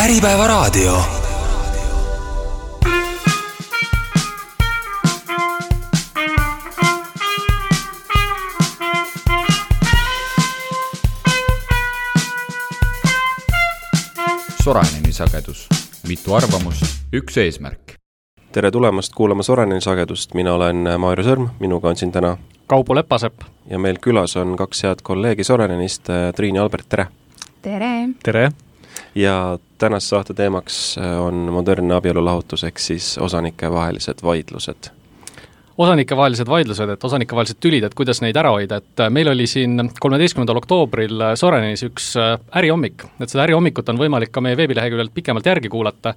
Äripäevaraadio. Soraineni sagedus, mitu arvamust, üks eesmärk. tere tulemast kuulama Soraineni sagedust, mina olen Maarja Sõrm, minuga on siin täna Kaubo Lepasepp. ja meil külas on kaks head kolleegi Sorainenist, Triin ja Albert, tere! tere! tere! Ja tänase saate teemaks on modernne abielulahutus ehk siis osanikevahelised vaidlused. osanikevahelised vaidlused, et osanikevahelised tülid, et kuidas neid ära hoida, et meil oli siin kolmeteistkümnendal oktoobril Sorenis üks ärihommik, et seda ärihommikut on võimalik ka meie veebileheküljelt pikemalt järgi kuulata,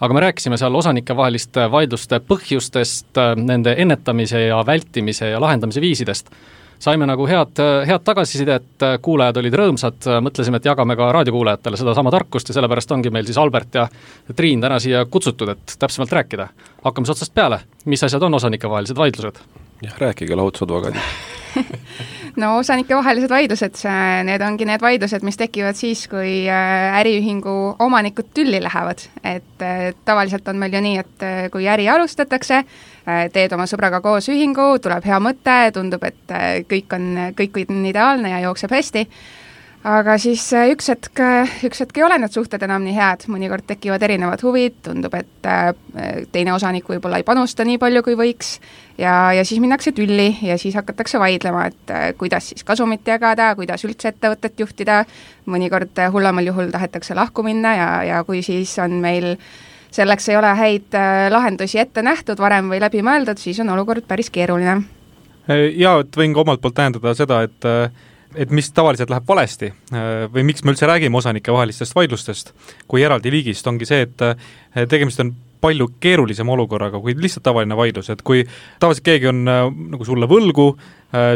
aga me rääkisime seal osanikevaheliste vaidluste põhjustest, nende ennetamise ja vältimise ja lahendamise viisidest saime nagu head, head tagasisidet, kuulajad olid rõõmsad, mõtlesime, et jagame ka raadiokuulajatele sedasama tarkust ja sellepärast ongi meil siis Albert ja Triin täna siia kutsutud, et täpsemalt rääkida. hakkame siis otsast peale, mis asjad on osanikevahelised vaidlused? jah, rääkige lahutusadvokaadid no osanikevahelised vaidlused, need ongi need vaidlused, mis tekivad siis, kui äriühingu omanikud tülli lähevad. et tavaliselt on meil ju nii, et kui äri alustatakse, teed oma sõbraga koos ühingu, tuleb hea mõte, tundub, et kõik on, kõik on ideaalne ja jookseb hästi, aga siis üks hetk, üks hetk ei ole need suhted enam nii head, mõnikord tekivad erinevad huvid, tundub, et teine osanik võib-olla ei panusta nii palju, kui võiks, ja, ja siis minnakse tülli ja siis hakatakse vaidlema, et kuidas siis kasumit jagada, kuidas üldse ettevõtet juhtida, mõnikord hullemal juhul tahetakse lahku minna ja, ja kui siis on meil äh, selleks ei ole häid äh, lahendusi ette nähtud varem või läbi mõeldud, siis on olukord päris keeruline. Jaa, et võin ka omalt poolt tähendada seda, et äh, et mis tavaliselt läheb valesti äh, või miks me üldse räägime osanike vahelistest vaidlustest kui eraldi liigist, ongi see, et tegemist on palju keerulisema olukorraga kui lihtsalt tavaline vaidlus, et kui tavaliselt keegi on nagu sulle võlgu,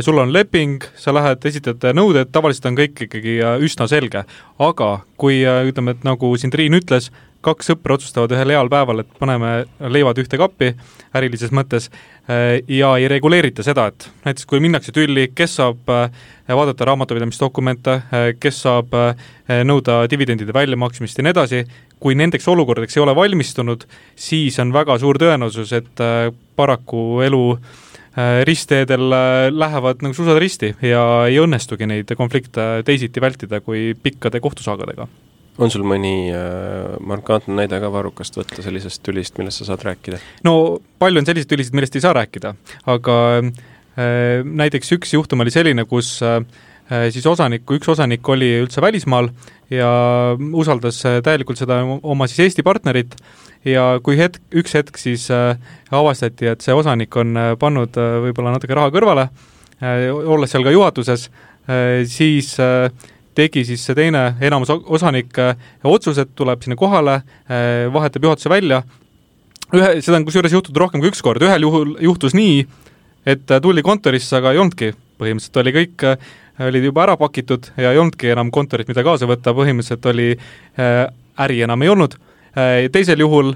sul on leping, sa lähed, esitad nõuded, tavaliselt on kõik ikkagi üsna selge. aga kui ütleme, et nagu siin Triin ütles, kaks sõpra otsustavad ühel heal päeval, et paneme leivad ühte kappi ärilises mõttes äh, ja ei reguleerita seda, et näiteks kui minnakse tülli, kes saab äh, vaadata raamatupidamisdokumente, äh, kes saab nõuda dividendide väljamaksmist ja nii edasi, kui nendeks olukordadeks ei ole valmistunud, siis on väga suur tõenäosus, et paraku elu ristteedel lähevad nagu susad risti ja ei õnnestugi neid konflikte teisiti vältida kui pikkade kohtusaagadega on sul mõni äh, markantne näide ka varrukast võtta sellisest tülist, millest sa saad rääkida? no palju on selliseid tülisid, millest ei saa rääkida, aga äh, näiteks üks juhtum oli selline, kus äh, siis osaniku, üks osanik oli üldse välismaal ja usaldas äh, täielikult seda oma siis Eesti partnerit ja kui hetk, üks hetk siis äh, avastati, et see osanik on äh, pannud äh, võib-olla natuke raha kõrvale äh,, olles seal ka juhatuses äh,, siis tegi siis see teine enamus osanik otsused, tuleb sinna kohale, äh, vahetab juhatuse välja, ühe, seda on kusjuures juhtunud rohkem kui üks kord, ühel juhul juhtus nii, et äh, tuldi kontorisse, aga ei olnudki, põhimõtteliselt oli kõik, olid juba ära pakitud ja ei olnudki enam kontorit, mida kaasa võtta, põhimõtteliselt oli, äri enam ei olnud, teisel juhul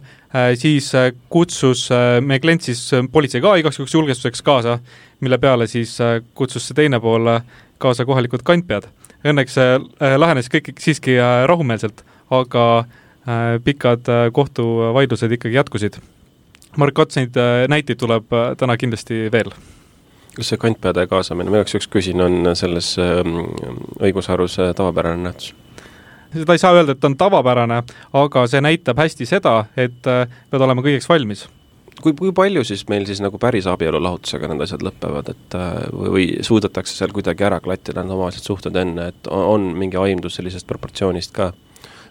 siis kutsus meie klient siis politsei ka igaks juhuks julgestuseks kaasa, mille peale siis kutsus see teine pool kaasa kohalikud kantpead õnneks äh, lahenes kõik siiski äh, rahumeelselt, aga äh, pikad kohtuvaidlused ikkagi jätkusid. Mark Ots, neid näiteid tuleb täna kindlasti veel. kas see kantpeade kaasamine, ma igaks juhuks küsin, on selles ähm, õigusharus tavapärane nähtus? seda ei saa öelda, et ta on tavapärane, aga see näitab hästi seda, et pead olema kõigeks valmis kui, kui palju siis meil siis nagu päris abielulahutusega need asjad lõpevad, et äh, või, suudetakse seal kuidagi ära klattida need omavahelised suhted enne, et on, on mingi aimdus sellisest proportsioonist ka?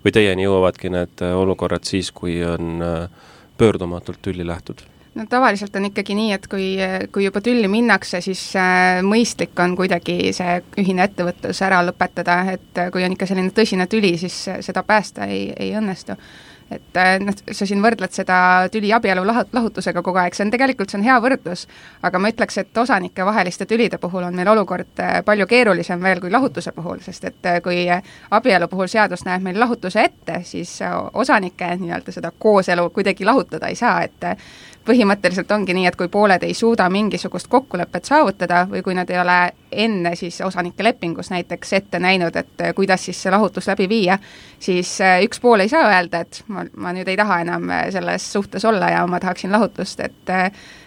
või teieni jõuavadki need äh, olukorrad siis, kui on äh, pöördumatult tülli lähtud? no tavaliselt on ikkagi nii, et kui, kui juba tülli minnakse, siis mõistlik on kuidagi see ühine ettevõtlus ära lõpetada, et kui on ikka selline tõsine tüli, siis seda päästa ei, ei õnnestu et äh, noh, sa siin võrdled seda tüli abielu lah-, lahutusega kogu aeg, see on tegelikult, see on hea võrdlus, aga ma ütleks, et osanikevaheliste tülide puhul on meil olukord äh, palju keerulisem veel kui lahutuse puhul, sest et äh, kui abielu puhul seadus näeb meil lahutuse ette, siis osanike nii-öelda seda kooselu kuidagi lahutada ei saa, et põhimõtteliselt ongi nii, et kui pooled ei suuda mingisugust kokkulepet saavutada või kui nad ei ole enne siis osanike lepingus näiteks ette näinud, et kuidas siis see lahutus läbi viia, siis üks pool ei saa öelda, et ma, ma nüüd ei taha enam selles suhtes olla ja ma tahaksin lahutust, et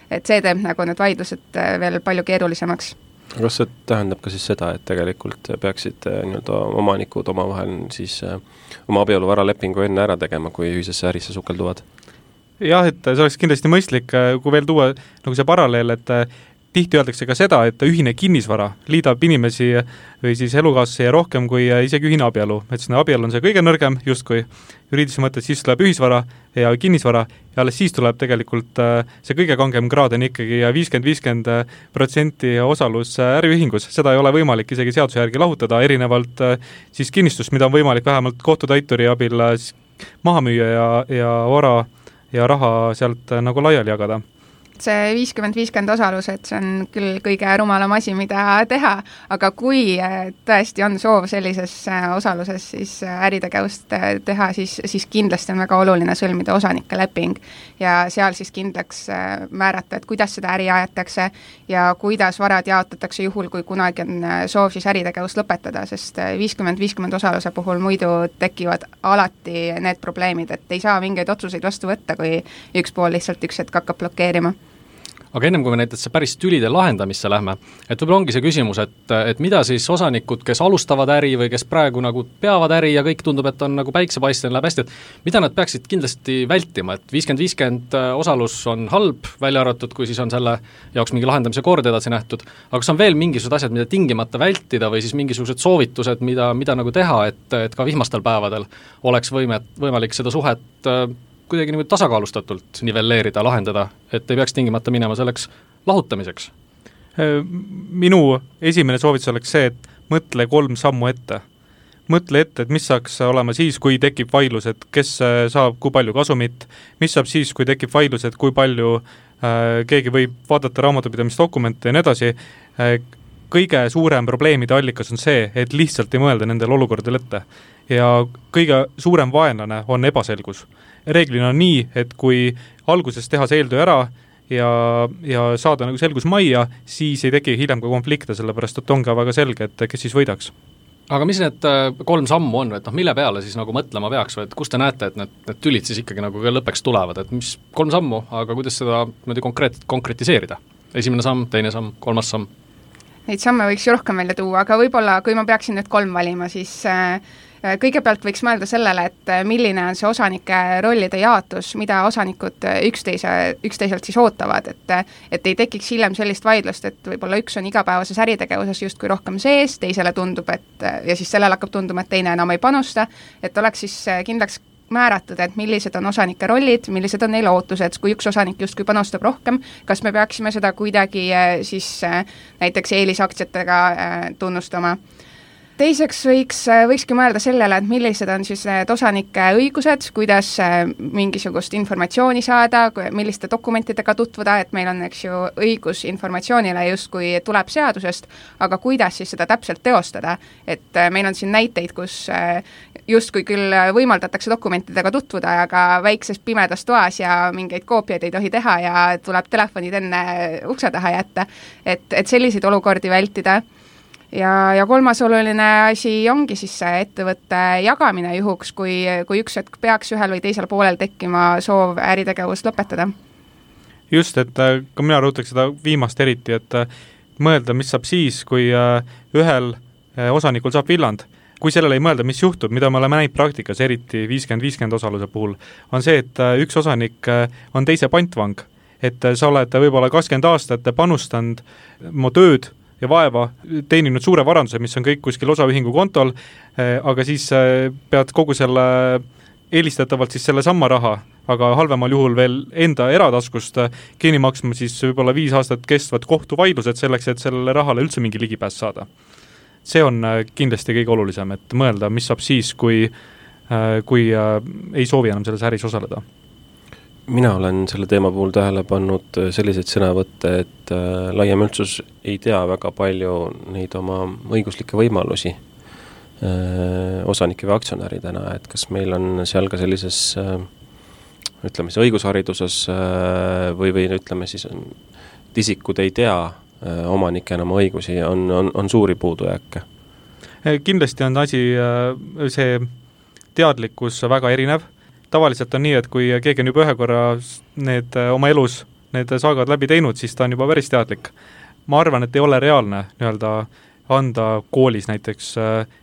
et see teeb nagu need vaidlused veel palju keerulisemaks kas see tähendab ka siis seda, et tegelikult peaksid nii-öelda omanikud omavahel siis oma abieluvaralepingu enne ära tegema, kui ühisesse ärisse sukelduvad? jah, et see oleks kindlasti mõistlik, äh, kui veel tuua nagu see paralleel, et äh, tihti öeldakse ka seda, et ühine kinnisvara liidab inimesi või siis elukaaslasi rohkem kui äh, isegi ühine abielu, et siis abielu on see kõige nõrgem justkui. Juriidilises mõttes, siis tuleb ühisvara ja kinnisvara ja alles siis tuleb tegelikult see kõige kangem kraad on ikkagi viiskümmend, viiskümmend protsenti osalus äriühingus, seda ei ole võimalik isegi seaduse järgi lahutada, erinevalt siis kinnistust, mida on võimalik vähemalt kohtutäituri abil maha müüa ja, ja vara ja raha sealt äh, nagu laiali jagada see viiskümmend, viiskümmend osalus, et see on küll kõige rumalam asi, mida teha, aga kui äh, tõesti on soov sellises äh, osaluses siis äh, äritegevust teha, siis, siis kindlasti on väga oluline sõlmida osanike leping ja seal siis kindlaks määrata, et kuidas seda äri aetakse ja kuidas varad jaotatakse juhul, kui kunagi on soov siis äritegevust lõpetada, sest viiskümmend, viiskümmend osaluse puhul muidu tekivad alati need probleemid, et ei saa mingeid otsuseid vastu võtta, kui üks pool lihtsalt üks hetk hakkab blokeerima aga ennem kui me näiteks päris tülide lahendamisse lähme, et võib-olla ongi see küsimus, et, et mida siis osanikud, kes alustavad äri või kes praegu nagu peavad äri ja kõik tundub, et on nagu päiksepaistmine, läheb hästi, et mida nad peaksid kindlasti vältima, et viiskümmend, viiskümmend äh, osalus on halb, välja arvatud, kui siis on selle jaoks mingi lahendamise kord edasi nähtud, aga kas on veel mingisugused asjad, mida tingimata vältida või siis mingisugused soovitused, mida, mida nagu teha, et, et ka vihmastel päevadel oleks võimet, võimalik seda suhet äh, kuidagi niimoodi tasakaalustatult nivelleerida, lahendada, et ei peaks tingimata minema selleks lahutamiseks? Minu esimene soovitus oleks see, et mõtle kolm sammu ette. mõtle ette, et mis saaks olema siis, kui tekib vaidlus, et kes äh, saab kui palju kasumit, mis saab siis, kui tekib vaidlus, et kui palju äh, keegi võib vaadata raamatupidamisdokumente ja nii edasi äh,, kõige suurem probleemide allikas on see, et lihtsalt ei mõelda nendele olukordadele ette. ja kõige suurem vaenlane on ebaselgus reeglina on nii, et kui alguses teha see eeltöö ära ja, ja saada nagu selgus majja, siis ei teki hiljem ka konflikte, sellepärast et on ka väga selge, et kes siis võidaks aga mis need äh, kolm sammu on, et noh, mille peale siis nagu mõtlema peaks või et kus te näete, et need, need tülid siis ikkagi nagu ka lõppeks tulevad, et mis kolm sammu, aga kuidas seda niimoodi konkreet-, konkretiseerida? esimene samm, teine samm, kolmas samm? Neid samme võiks ju rohkem välja tuua, aga võib-olla kui ma peaksin nüüd kolm valima, siis Äh, kõigepealt võiks mõelda sellele, et äh, milline on see osanike rollide jaotus, mida osanikud äh, üksteise, üksteiselt siis ootavad, et et ei tekiks hiljem sellist vaidlust, et võib-olla üks on igapäevases äritegevuses justkui rohkem sees, teisele tundub, et ja siis sellele hakkab tunduma, et teine enam ei panusta, et oleks siis kindlaks määratud, et millised on osanike rollid, millised on neil ootused, kui üks osanik justkui panustab rohkem, kas me peaksime seda kuidagi siis näiteks eelisaktsiatega tunnustama teiseks võiks, võikski mõelda sellele, et millised on siis need osanike õigused, kuidas äh, mingisugust informatsiooni saada, milliste dokumentidega tutvuda, et meil on, eks ju, õigus informatsioonile justkui tuleb seadusest, aga kuidas siis seda täpselt teostada, et äh, meil on siin näiteid, kus äh, justkui küll võimaldatakse dokumentidega tutvuda, aga väikses pimedas toas ja mingeid koopiaid ei tohi teha ja tuleb telefonid enne ukse taha jätta, et, et selliseid olukordi vältida ja, ja kolmas oluline asi ongi siis see ettevõtte jagamine juhuks, kui, kui üks hetk peaks ühel või teisel poolel tekkima soov äritegevust lõpetada. just, et äh, ka mina rõhutaks seda viimast eriti, et äh, mõelda, mis saab siis, kui äh, ühel osanikul saab villand kui sellele ei mõelda, mis juhtub, mida me oleme näinud praktikas, eriti viiskümmend, viiskümmend osaluse puhul, on see, et üks osanik on teise pantvang. et sa oled võib-olla kakskümmend aastat panustanud oma tööd ja vaeva, teeninud suure varanduse, mis on kõik kuskil osaühingu kontol, eh, aga siis eh, pead kogu selle eelistatavalt siis sellesama raha, aga halvemal juhul veel enda erataskust eh, kinni maksma siis võib-olla viis aastat kestvad kohtuvaidlused selleks, et sellele rahale üldse mingi ligipääs saada. see on kindlasti kõige olulisem, et mõelda, mis saab siis, kui, kui ei soovi enam selles äris osaleda mina olen selle teema puhul tähele pannud äh, selliseid sõnavõtte, et äh, laiem üldsus ei tea väga palju neid oma õiguslikke võimalusi äh, osanike või aktsionäridena, et kas meil on seal ka sellises ütleme siis õigushariduses või, või ütleme siis, et isikud ei tea omanikena oma õigusi, on, on, on suuri puudujääke? kindlasti on asi, see teadlikkus väga erinev, tavaliselt on nii, et kui keegi on juba ühe korra need oma elus, need saagad läbi teinud, siis ta on juba päris teadlik. ma arvan, et ei ole reaalne nii-öelda anda koolis näiteks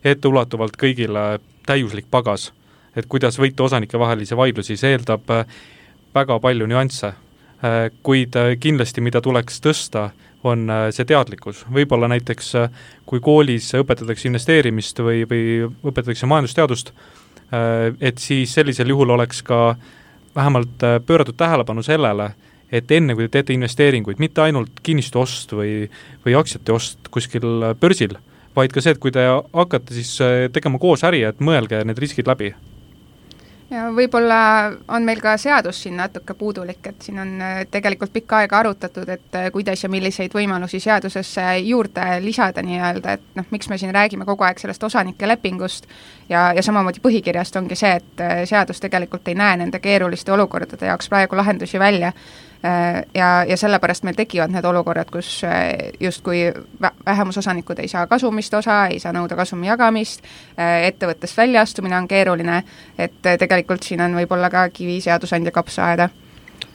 etteulatuvalt kõigile täiuslik pagas, et kuidas võita osanike vahelisi vaidlusi, see eeldab väga palju nüansse Äh, kuid äh, kindlasti, mida tuleks tõsta, on äh, see teadlikkus, võib-olla näiteks kui koolis õpetatakse investeerimist või, või õpetatakse majandusteadust, et siis sellisel juhul oleks ka vähemalt pööratud tähelepanu sellele, et enne, kui te teete investeeringuid, mitte ainult kinnistu ost või, või aktsiate ost kuskil börsil, vaid ka see, et kui te hakkate siis tegema koos äri, et mõelge need riskid läbi ja võib-olla on meil ka seadus siin natuke puudulik, et siin on äh, tegelikult pikka aega arutatud, et äh, kuidas ja milliseid võimalusi seadusesse juurde lisada nii-öelda, et noh, miks me siin räägime kogu aeg sellest osanike lepingust. Ja, ja samamoodi põhikirjast ongi see, et äh, seadus tegelikult ei näe nende keeruliste olukordade jaoks praegu lahendusi välja ja, ja sellepärast meil tekivad need olukorrad, kus äh, justkui vähemusosanikud ei saa kasumist osa, ei saa nõuda kasumi jagamist, äh, ettevõttest väljaastumine on keeruline, et tegelikult siin on võib-olla ka kivi seadusandja kapsaaeda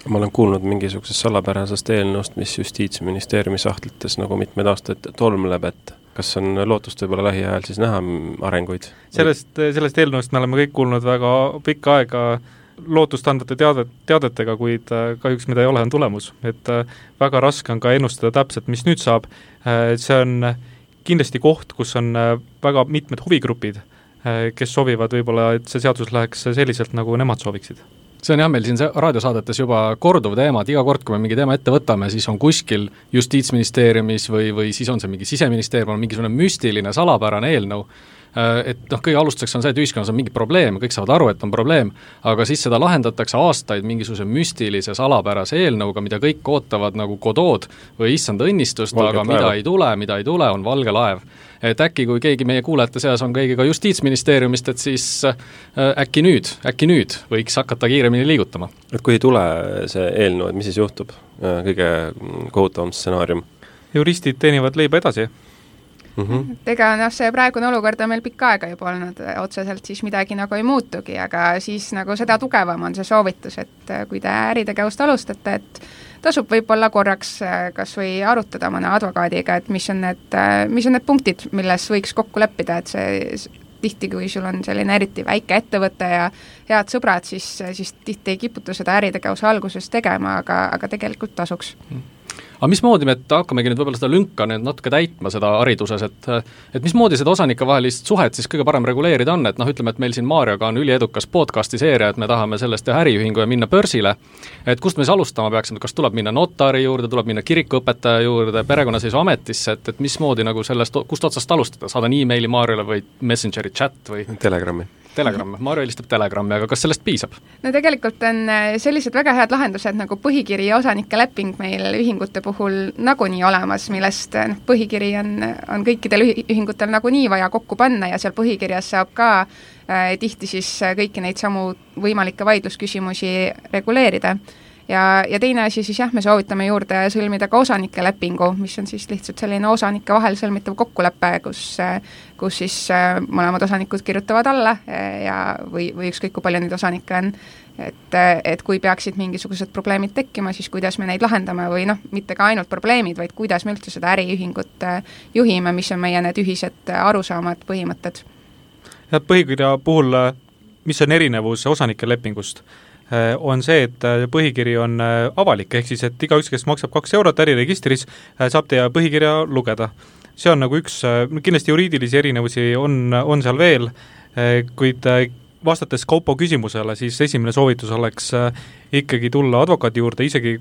ma olen kuulnud mingisugusest salapärasest eelnõust, mis Justiitsministeeriumi sahtlites nagu mitmeid aastaid tolmleb, et kas on lootust võib-olla lähiajal siis näha arenguid? sellest, sellest eelnõust me oleme kõik kuulnud väga pikka aega äh, lootustandvate teadet, teadetega, kuid äh, kahjuks mida ei ole, on tulemus. et äh, väga raske on ka ennustada täpselt, mis nüüd saab, äh, see on kindlasti koht, kus on väga mitmed huvigrupid, kes soovivad võib-olla, et see seadus läheks selliselt, nagu nemad sooviksid see on jah, meil siin raadiosaadetes juba korduv teema, et iga kord, kui me mingi teema ette võtame, siis on kuskil Justiitsministeeriumis või, või siis on see mingi Siseministeerium, on mingisugune müstiline salapärane eelnõu, Äh, et noh, kõige alustuseks on see, et ühiskonnas on mingi probleem, kõik saavad aru, et on probleem, aga siis seda lahendatakse aastaid mingisuguse müstilise salapärase eelnõuga, mida kõik ootavad nagu Godot või issanda õnnistust, aga mida laevad. ei tule, mida ei tule, on valge laev. et äkki, kui keegi meie kuulajate seas on keegi ka Justiitsministeeriumist, et siis äh, äkki nüüd, äkki nüüd võiks hakata kiiremini liigutama. et kui ei tule see eelnõu, et mis siis juhtub, äh, kõige kohutavam stsenaarium? juristid teenivad leiba edasi mm. -hmm. et ega noh, see praegune olukord on meil pikka aega juba olnud, otseselt siis midagi nagu ei muutugi, aga siis nagu seda tugevam on see soovitus, et äh, kui te äritegevust alustate, et tasub võib-olla korraks äh, kas või arutada mõne advokaadiga, et mis on need, mis on need punktid, milles võiks kokku leppida, et see tihti, kui sul on selline eriti väike ettevõte ja head sõbrad, siis, siis tihti ei kiputa seda äritegevuse alguses tegema, aga, aga tegelikult tasuks mm aga mismoodi me hakkamegi nüüd võib-olla seda lünka nüüd natuke täitma, seda hariduses, et et mismoodi seda osanikevahelist suhet siis kõige parem reguleerida on, et noh, ütleme, et meil siin Maarjaga on üliedukas podcast'i seeria, et me tahame sellest teha äriühingu ja minna börsile, et kust me siis alustama peaksime, kas tuleb minna notari juurde, tuleb minna kirikuõpetaja juurde, perekonnaseisuametisse, et, et mismoodi nagu sellest, kust otsast alustada, saadan emaili Maarjale või Messengeri chat või? Telegrami. Telegram, Maarja helistab Telegrami, aga kas sellest piisab? no tegelikult on äh, sellised väga head lahendused nagu põhikiri ja osanike leping meil ühingute puhul nagunii olemas, millest äh, noh, põhikiri on, on kõikidel ühingutel nagunii vaja kokku panna ja seal põhikirjas saab ka äh, tihti siis kõiki neid samu võimalikke vaidlusküsimusi reguleerida. Ja, ja teine asi siis jah, me soovitame juurde sõlmida ka osanike lepingu, mis on siis lihtsalt selline osanike vahel sõlmitav kokkulepe, kus, kus siis äh, mõlemad osanikud kirjutavad alla äh, ja või, või ükskõik, kui palju neid osanikke on, et, et kui peaksid mingisugused probleemid tekkima, siis kuidas me neid lahendame või noh, mitte ka ainult probleemid, vaid kuidas me üldse seda äriühingut äh, juhime, mis on meie need ühised arusaamad, põhimõtted. jah, põhikirja puhul mis on erinevus osanike lepingust? Äh, on see, et äh, põhikiri on äh, avalik, ehk siis et igaüks, kes maksab kaks eurot äriregistris, saab teie põhikirja lugeda. see on nagu üks, kindlasti juriidilisi erinevusi on, on seal veel, kuid vastates Kaupo küsimusele, siis esimene soovitus oleks ikkagi tulla advokaadi juurde, isegi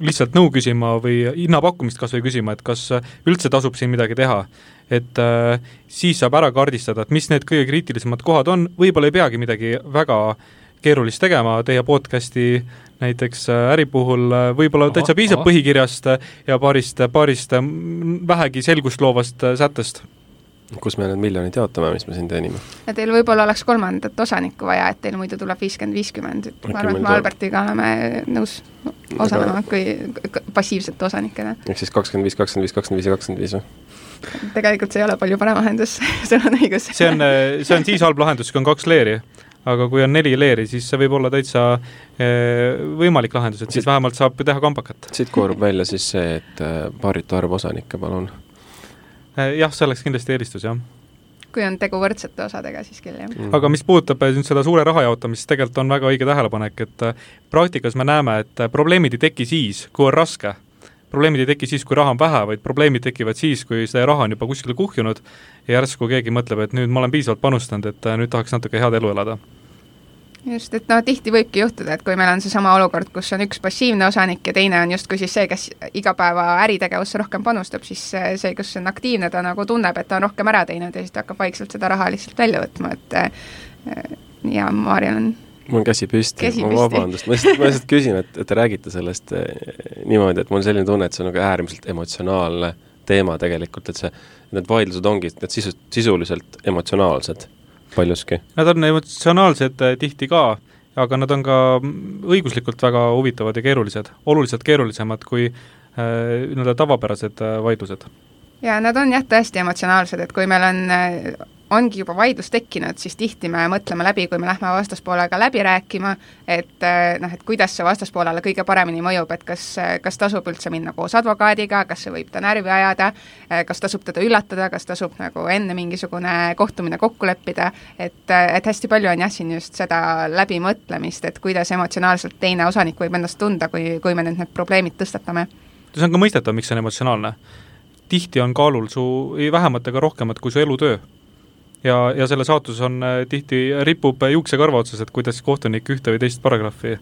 lihtsalt nõu küsima või hinnapakkumist kas või küsima, et kas üldse tasub siin midagi teha. et äh, siis saab ära kaardistada, et mis need kõige kriitilisemad kohad on, võib-olla ei peagi midagi väga äh, keerulist tegema, teie podcasti näiteks äh, äri puhul äh, võib-olla täitsa piisab aha. põhikirjast äh, ja paarist, paarist vähegi selgust loovast sättest kus me need miljonid jaotame, mis me siin teenime? ja teil võib-olla oleks kolmandat osanikku vaja, et teil muidu tuleb viiskümmend, viiskümmend, ma arvan, et me Albertiga oleme nõus osalema kui passiivsete osanikena. ehk siis kakskümmend viis, kakskümmend viis, kakskümmend viis ja kakskümmend viis või? tegelikult see ei ole palju parem lahendus sul on õigus. see on, see on siis halb lahendus, kui on kaks leeri aga kui on neli leeri, siis see võib olla täitsa eh, võimalik lahendus, et siis vähemalt saab teha kambakat. siit koorub välja siis see, et paaritu arv osanikke, palun jah, see oleks kindlasti eelistus, jah. Kui on tegu võrdsete osadega, siis küll, jah. Mm.. aga mis puudutab äh, nüüd seda suure raha jaotamist, siis tegelikult on väga õige tähelepanek, et äh, praktikas me näeme, et probleemid ei teki siis, kui on raske. probleemid ei teki siis, kui raha on vähe, vaid probleemid tekivad siis, kui see raha on juba kuskile kuhjunud ja järsku keegi mõtleb, et nüüd ma olen piisavalt panustanud, et nüüd tahaks natuke head elu elada just, et no tihti võibki juhtuda, et kui meil on seesama olukord, kus on üks passiivne osanik ja teine on justkui siis see, kes igapäeva äritegevusse rohkem panustab, siis see, kes on aktiivne, ta nagu tunneb, et ta on rohkem ära teinud ja siis ta hakkab vaikselt seda raha lihtsalt välja võtma, et äh, ja Maarjal on mul on käsi püsti, ma vabandust, ma lihtsalt, ma lihtsalt küsin, et, et te räägite sellest äh, niimoodi, et mul on selline tunne, et see on nagu äärmiselt emotsionaalne teema tegelikult, et see, need vaidlused ongi, need sisu, sisuliselt emotsionaalsed paljuski? Nad on emotsionaalsed eh, tihti ka, aga nad on ka õiguslikult väga huvitavad ja keerulised, oluliselt keerulisemad kui äh, nii-öelda tavapärased äh, vaidlused. ja nad on jah, tõesti emotsionaalsed, et kui meil on ongi juba vaidlus tekkinud, siis tihti me mõtleme läbi, kui me lähme vastaspoolega läbi rääkima, et eh, noh, et kuidas see vastaspoolele kõige paremini mõjub, et kas, kas tasub üldse minna koos advokaadiga, kas see võib ta närvi ajada, eh, kas tasub teda üllatada, kas tasub nagu enne mingisugune kohtumine kokku leppida, et, et hästi palju on jah, siin just seda läbimõtlemist, et kuidas emotsionaalselt teine osanik võib ennast tunda, kui, kui me nüüd need probleemid tõstatame. see on ka mõistetav, miks see on emotsionaalne. tihti on kaalul su ei vähemat ega rohkemat kui su elutöö ja, ja selle saatus on äh, tihti, ripub juuksekarva otsas, et kuidas kohtunik ühte või teist paragrahvi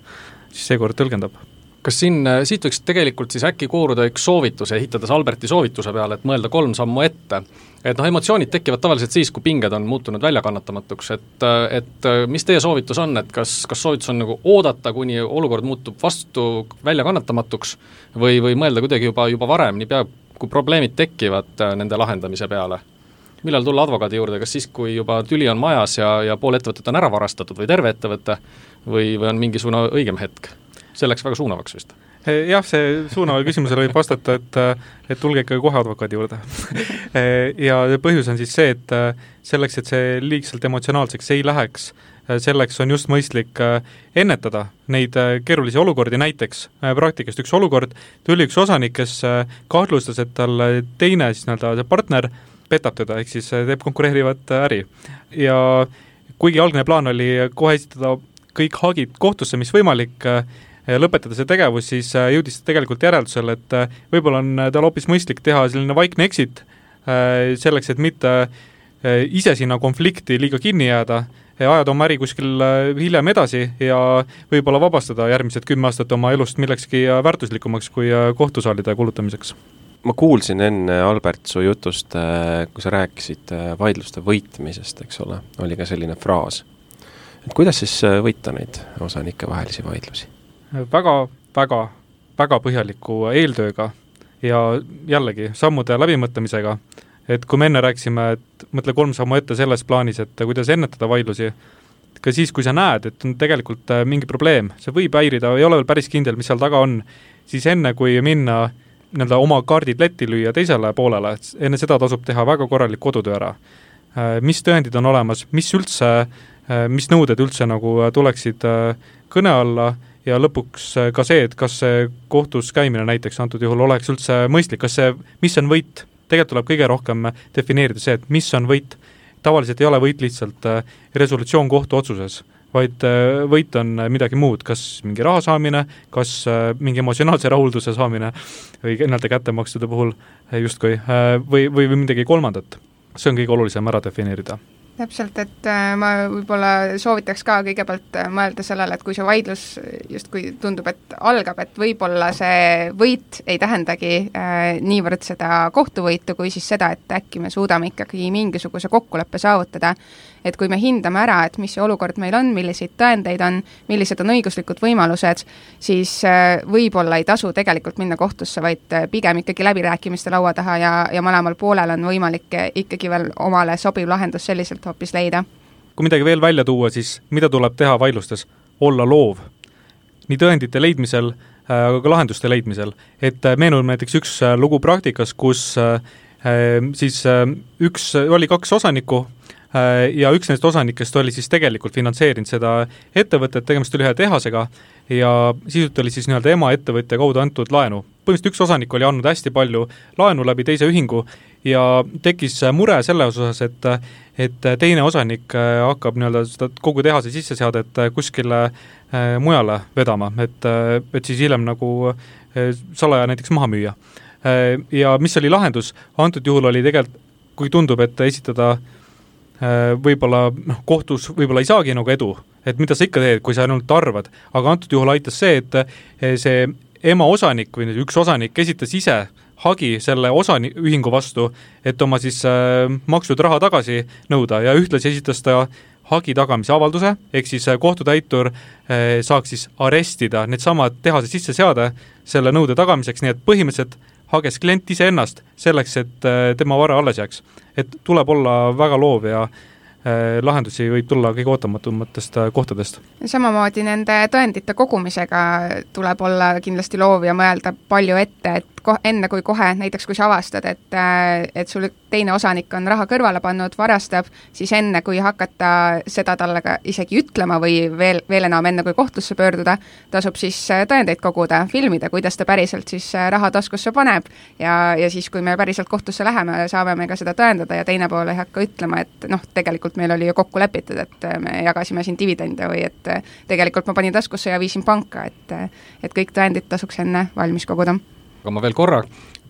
siis seekord tõlgendab kas siin, äh, siit võiks tegelikult siis äkki kooruda üks soovitus, ehitades Alberti soovituse peale, et mõelda kolm sammu ette. et noh, emotsioonid tekivad tavaliselt siis, kui pinged on muutunud väljakannatamatuks, et, äh, et mis teie soovitus on, et kas, kas soovitus on nagu oodata, kuni olukord muutub vastu väljakannatamatuks või, või mõelda kuidagi juba, juba varem, niipea kui probleemid tekivad nende lahendamise peale? Millal tulla advokaadi juurde, kas siis, kui juba tüli on majas ja, ja pool ettevõtet on ära varastatud või terve ettevõte või, või on mingisugune õigem hetk? see läks väga suunavaks vist. Eh, jah, see suunavale küsimusele võib vastata, et et tulge ikka kohe advokaadi juurde. Eh, ja põhjus on siis see, et selleks, et see liigselt emotsionaalseks ei läheks, selleks on just mõistlik ennetada neid keerulisi olukordi, näiteks praktikast üks olukord, tuli üks osanik, kes kahtlustas, et tal teine siis nii-öelda partner petab teda, ehk siis äh, teeb konkureerivat äh, äri. ja kuigi algne plaan oli kohe esitada kõik hagid kohtusse, mis võimalik, äh, lõpetada see tegevus, siis jõudis ta tegelikult järeldusele, et võib-olla on tal hoopis mõistlik teha selline vaikne exit, selleks, et mitte ise sinna konflikti liiga kinni jääda, ajada oma äri kuskil hiljem edasi ja võib-olla vabastada järgmised kümme aastat oma elust millekski väärtuslikumaks kui kohtusaalide kulutamiseks ma kuulsin enne, Albert, su jutust, äh, kui sa rääkisid äh, vaidluste võitmisest, eks ole, oli ka selline fraas. et kuidas siis äh, võita neid osanikevahelisi vaidlusi? väga, väga, väga põhjaliku eeltööga ja jällegi, sammude läbimõtlemisega, et kui me enne rääkisime, et mõtle kolm sammu ette selles plaanis, et kuidas ennetada vaidlusi, ka siis, kui sa näed, et on tegelikult mingi probleem, see võib häirida, ei ole veel päris kindel, mis seal taga on, siis enne, kui minna äh, nii-öelda oma kaardid letti lüüa teisele poolele, et enne seda tasub teha väga korralik kodutöö ära. Äh, mis tõendid on olemas, mis üldse, äh, mis nõuded üldse nagu tuleksid äh, kõne alla ja lõpuks ka see, et kas see kohtus käimine näiteks antud juhul oleks üldse mõistlik, kas see, mis on võit, tegelikult tuleb kõige rohkem defineerida see, et mis on võit. tavaliselt ei ole võit lihtsalt resolutsioon kohtuotsuses vaid äh, võit on midagi muud, kas mingi raha saamine, kas äh, mingi emotsionaalse rahulduse saamine või nii-öelda kättemaksude puhul äh, justkui, või, või, või midagi kolmandat. see on kõige olulisem ära defineerida täpselt, et ma võib-olla soovitaks ka kõigepealt mõelda sellele, et kui see vaidlus justkui tundub, et algab, et võib-olla see võit ei tähendagi äh, niivõrd seda kohtuvõitu, kui siis seda, et äkki me suudame ikkagi mingisuguse kokkuleppe saavutada et kui me hindame ära, et mis see olukord meil on, milliseid tõendeid on, millised on õiguslikud võimalused, siis äh, võib-olla ei tasu tegelikult minna kohtusse, vaid äh, pigem ikkagi läbirääkimiste laua taha ja, ja mõlemal poolel on võimalik ikkagi veel omale sobiv lahendus selliselt hoopis leida. kui midagi veel välja tuua, siis mida tuleb teha vaidlustes? olla loov. nii tõendite leidmisel Äh, aga ka lahenduste leidmisel. et äh, meenub näiteks üks äh, lugu praktikas, kus siis üks, oli kaks osanikku ja üks nendest osanikest oli siis tegelikult finantseerinud seda ettevõtet, tegemist oli ühe tehasega, ja sisuliselt oli siis nii-öelda emaettevõtja kaudu antud laenu. põhimõtteliselt üks osanik oli andnud hästi palju laenu läbi teise ühingu ja tekkis mure selle osas, et et teine osanik hakkab nii-öelda seda kogu tehase sisseseadet kuskile Äh, mujale vedama, et, äh, et siis hiljem nagu äh, salaja näiteks maha müüa. Ja mis oli lahendus, antud juhul oli tegelikult, kui tundub, et esitada võib-olla noh, kohtus võib-olla ei saagi nagu edu, et mida sa ikka teed, kui sa ainult arvad, aga antud juhul aitas see, et see ema osanik või üks osanik esitas ise hagi selle osaühingu vastu, et oma siis äh, makstud raha tagasi nõuda ja ühtlasi esitas ta hagi tagamise avalduse, ehk siis äh, kohtutäitur äh, saaks siis arestida needsamad tehase sisseseade selle nõude tagamiseks, nii et põhimõtteliselt hages klient iseennast selleks, et äh, tema vara alles jääks. et tuleb olla väga loov ja lahendusi võib tulla kõige ootamatumatest kohtadest. samamoodi nende tõendite kogumisega tuleb olla kindlasti loov ja mõelda palju ette, et ko-, enne kui kohe, näiteks kui sa avastad, et, äh, et sul teine osanik on raha kõrvale pannud, varastab, siis enne, kui hakata seda talle ka isegi ütlema või veel, veel enam, enne kui kohtusse pöörduda, tasub siis äh, tõendeid koguda, filmida, kuidas ta päriselt siis äh, raha taskusse paneb. Ja, ja siis, kui me päriselt kohtusse läheme, saame me ka seda tõendada ja teine pool ei hakka ütlema, et noh, tegelikult meil oli ju kokku lepitud, et me jagasime siin dividende või et tegelikult ma panin taskusse ja viisin panka, et et kõik tõendid tasuks enne valmis koguda aga ma veel korra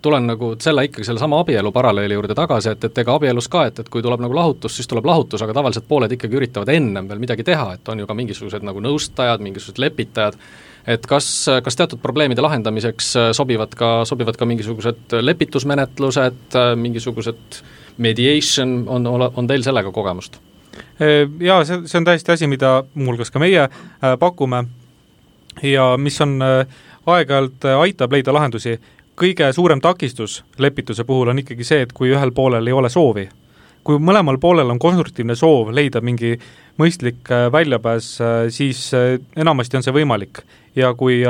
tulen nagu selle ikkagi sellesama abielu paralleeli juurde tagasi, et, et ega abielus ka, et, et kui tuleb nagu lahutus, siis tuleb lahutus, aga tavaliselt pooled ikkagi üritavad ennem veel midagi teha, et on ju ka mingisugused nagu nõustajad, mingisugused lepitajad, et kas, kas teatud probleemide lahendamiseks sobivad ka, sobivad ka mingisugused lepitusmenetlused, mingisugused mediation, on, on teil sellega kogemust? Jaa, see, see on täiesti asi, mida muuhulgas ka meie äh, pakume ja mis on äh, aeg-ajalt äh, aitab leida lahendusi. kõige suurem takistus lepituse puhul on ikkagi see, et kui ühel poolel ei ole soovi. kui mõlemal poolel on konstruktiivne soov leida mingi mõistlik äh, väljapääs, äh, siis enamasti on see võimalik. ja kui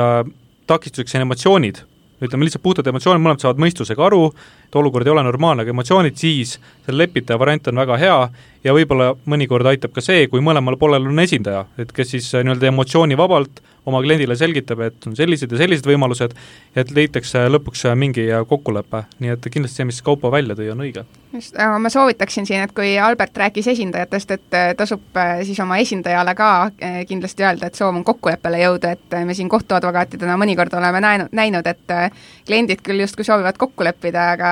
takistuseks on emotsioonid, ütleme lihtsalt puhtad emotsioonid, mõlemad saavad mõistusega aru, et olukord ei ole normaalne, aga emotsioonid siis, selle lepitaja variant on väga hea ja võib-olla mõnikord aitab ka see, kui mõlemal poolel on esindaja, et kes siis nii-öelda emotsioonivabalt oma kliendile selgitab, et on sellised ja sellised võimalused, et leitakse lõpuks mingi kokkulepe, nii et kindlasti see, mis Kaupo välja tõi, on õige. Just, aga ma soovitaksin siin, et kui Albert rääkis esindajatest, et äh, tasub äh, siis oma esindajale ka äh, kindlasti öelda, et soov on kokkuleppele jõuda, et me siin kohtuadvokaatidena mõnikord oleme näinud, näinud, et kliendid küll justkui soovivad kokku leppida, aga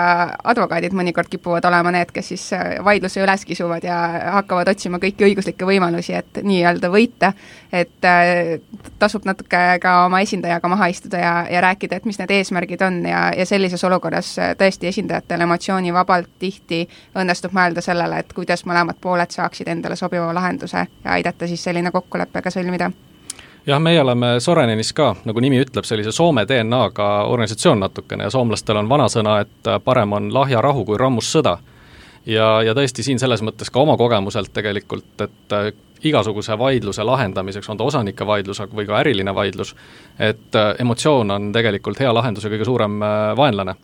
advokaadid mõnikord kipuvad olema need, kes siis vaidluse üles kisuvad ja hakkavad otsima kõiki õiguslikke võimalusi, et nii-öelda võita, et tasub natuke ka oma esindajaga maha istuda ja, ja rääkida, et mis need eesmärgid on ja, ja sellises olukorras tõesti esindajatel emotsioonivabalt tihti õnnestub mõelda sellele, et kuidas mõlemad pooled saaksid endale sobiva lahenduse ja aidata siis selline kokkulepe ka sõlmida jah, meie oleme Sorenenis ka, nagu nimi ütleb, sellise Soome DNA-ga organisatsioon natukene ja soomlastel on vanasõna, et parem on lahja rahu kui rammus sõda. ja, ja tõesti siin selles mõttes ka oma kogemuselt tegelikult, et igasuguse vaidluse lahendamiseks, on ta osanike vaidlus või ka äriline vaidlus, et äh, emotsioon on tegelikult hea lahenduse kõige suurem äh, vaenlane.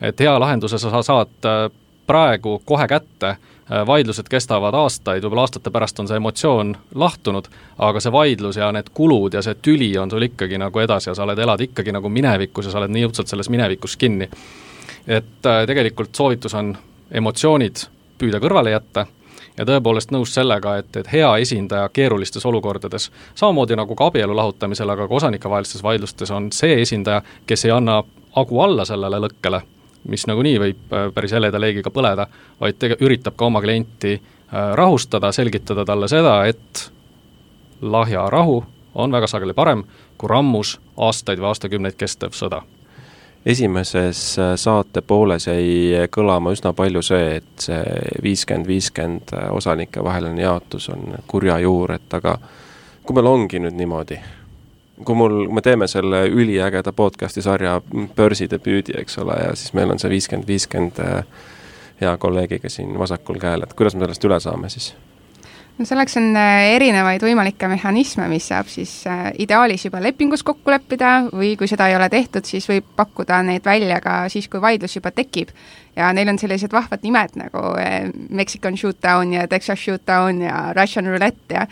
et hea lahenduse sa saad äh, praegu kohe kätte, vaidlused kestavad aastaid, võib-olla aastate pärast on see emotsioon lahtunud, aga see vaidlus ja need kulud ja see tüli on sul ikkagi nagu edasi ja sa oled, elad ikkagi nagu minevikus ja sa oled nii õudselt selles minevikus kinni. et tegelikult soovitus on emotsioonid püüda kõrvale jätta ja tõepoolest nõus sellega, et, et hea esindaja keerulistes olukordades, samamoodi nagu ka abielu lahutamisel, aga ka osanikevahelistes vaidlustes, on see esindaja, kes ei anna hagu alla sellele lõkkele, mis nagunii võib äh, päris heleda leegiga põleda, vaid tege-, üritab ka oma klienti äh, rahustada, selgitada talle seda, et lahja rahu on väga sageli parem kui rammus aastaid või aastakümneid kestev sõda. Esimeses äh, saate pooles jäi kõlama üsna palju see, et see viiskümmend, viiskümmend osanike vaheline jaotus on kurja juur, et aga kui meil ongi nüüd niimoodi, kui mul, me teeme selle üliägeda podcast'i sarja börsi debüüdi, eks ole, ja siis meil on see viiskümmend, viiskümmend hea kolleegiga siin vasakul käel, et kuidas me sellest üle saame siis? no selleks on äh, erinevaid võimalikke mehhanisme, mis saab siis äh, ideaalis juba lepingus kokku leppida või kui seda ei ole tehtud, siis võib pakkuda neid välja ka siis, kui vaidlus juba tekib. ja neil on sellised vahvad nimed nagu äh, Mexican Shootdown ja Texas Shootdown ja Russian Roulette ja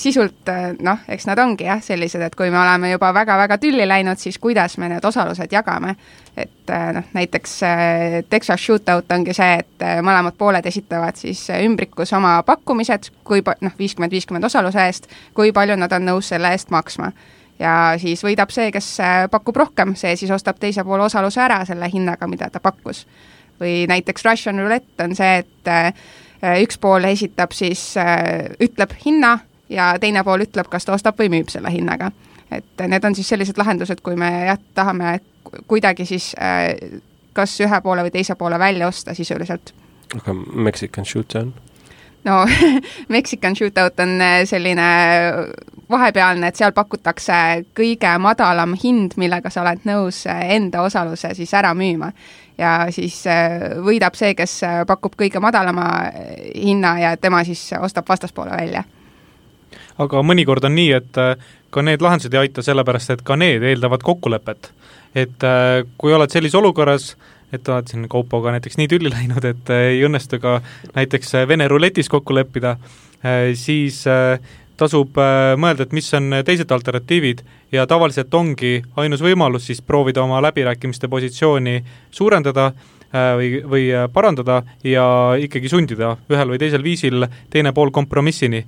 sisult noh, eks nad ongi jah, sellised, et kui me oleme juba väga-väga tülli läinud, siis kuidas me need osalused jagame et äh, noh, näiteks äh, Texas Shootout ongi see, et äh, mõlemad pooled esitavad siis ümbrikus oma pakkumised, kui noh, viiskümmend, viiskümmend osaluse eest, kui palju nad on nõus selle eest maksma. ja siis võidab see, kes pakub rohkem, see siis ostab teise poole osaluse ära selle hinnaga, mida ta pakkus. või näiteks Russian Roulette on see, et üks pool esitab siis, ütleb hinna ja teine pool ütleb, kas ta ostab või müüb selle hinnaga. et need on siis sellised lahendused, kui me jah, tahame kuidagi siis äh, kas ühe poole või teise poole välja osta sisuliselt. aga Mexican Shootout? no Mexican Shootout on äh, selline vahepealne, et seal pakutakse kõige madalam hind, millega sa oled nõus äh, enda osaluse siis ära müüma. ja siis võidab see, kes pakub kõige madalama hinna ja tema siis ostab vastaspoole välja. Aga mõnikord on nii, et ka need lahendused ei aita, sellepärast et ka need eeldavad kokkulepet et äh, kui oled sellises olukorras, et oled siin Kaupoga näiteks nii tülli läinud, et äh, ei õnnestu ka näiteks äh, Vene ruletis kokku leppida, siis tasub mõelda, et mis on teised alternatiivid ja tavaliselt ongi ainus võimalus siis proovida oma läbirääkimiste positsiooni suurendada või, või parandada ja ikkagi sundida ühel või teisel viisil teine pool kompromissini.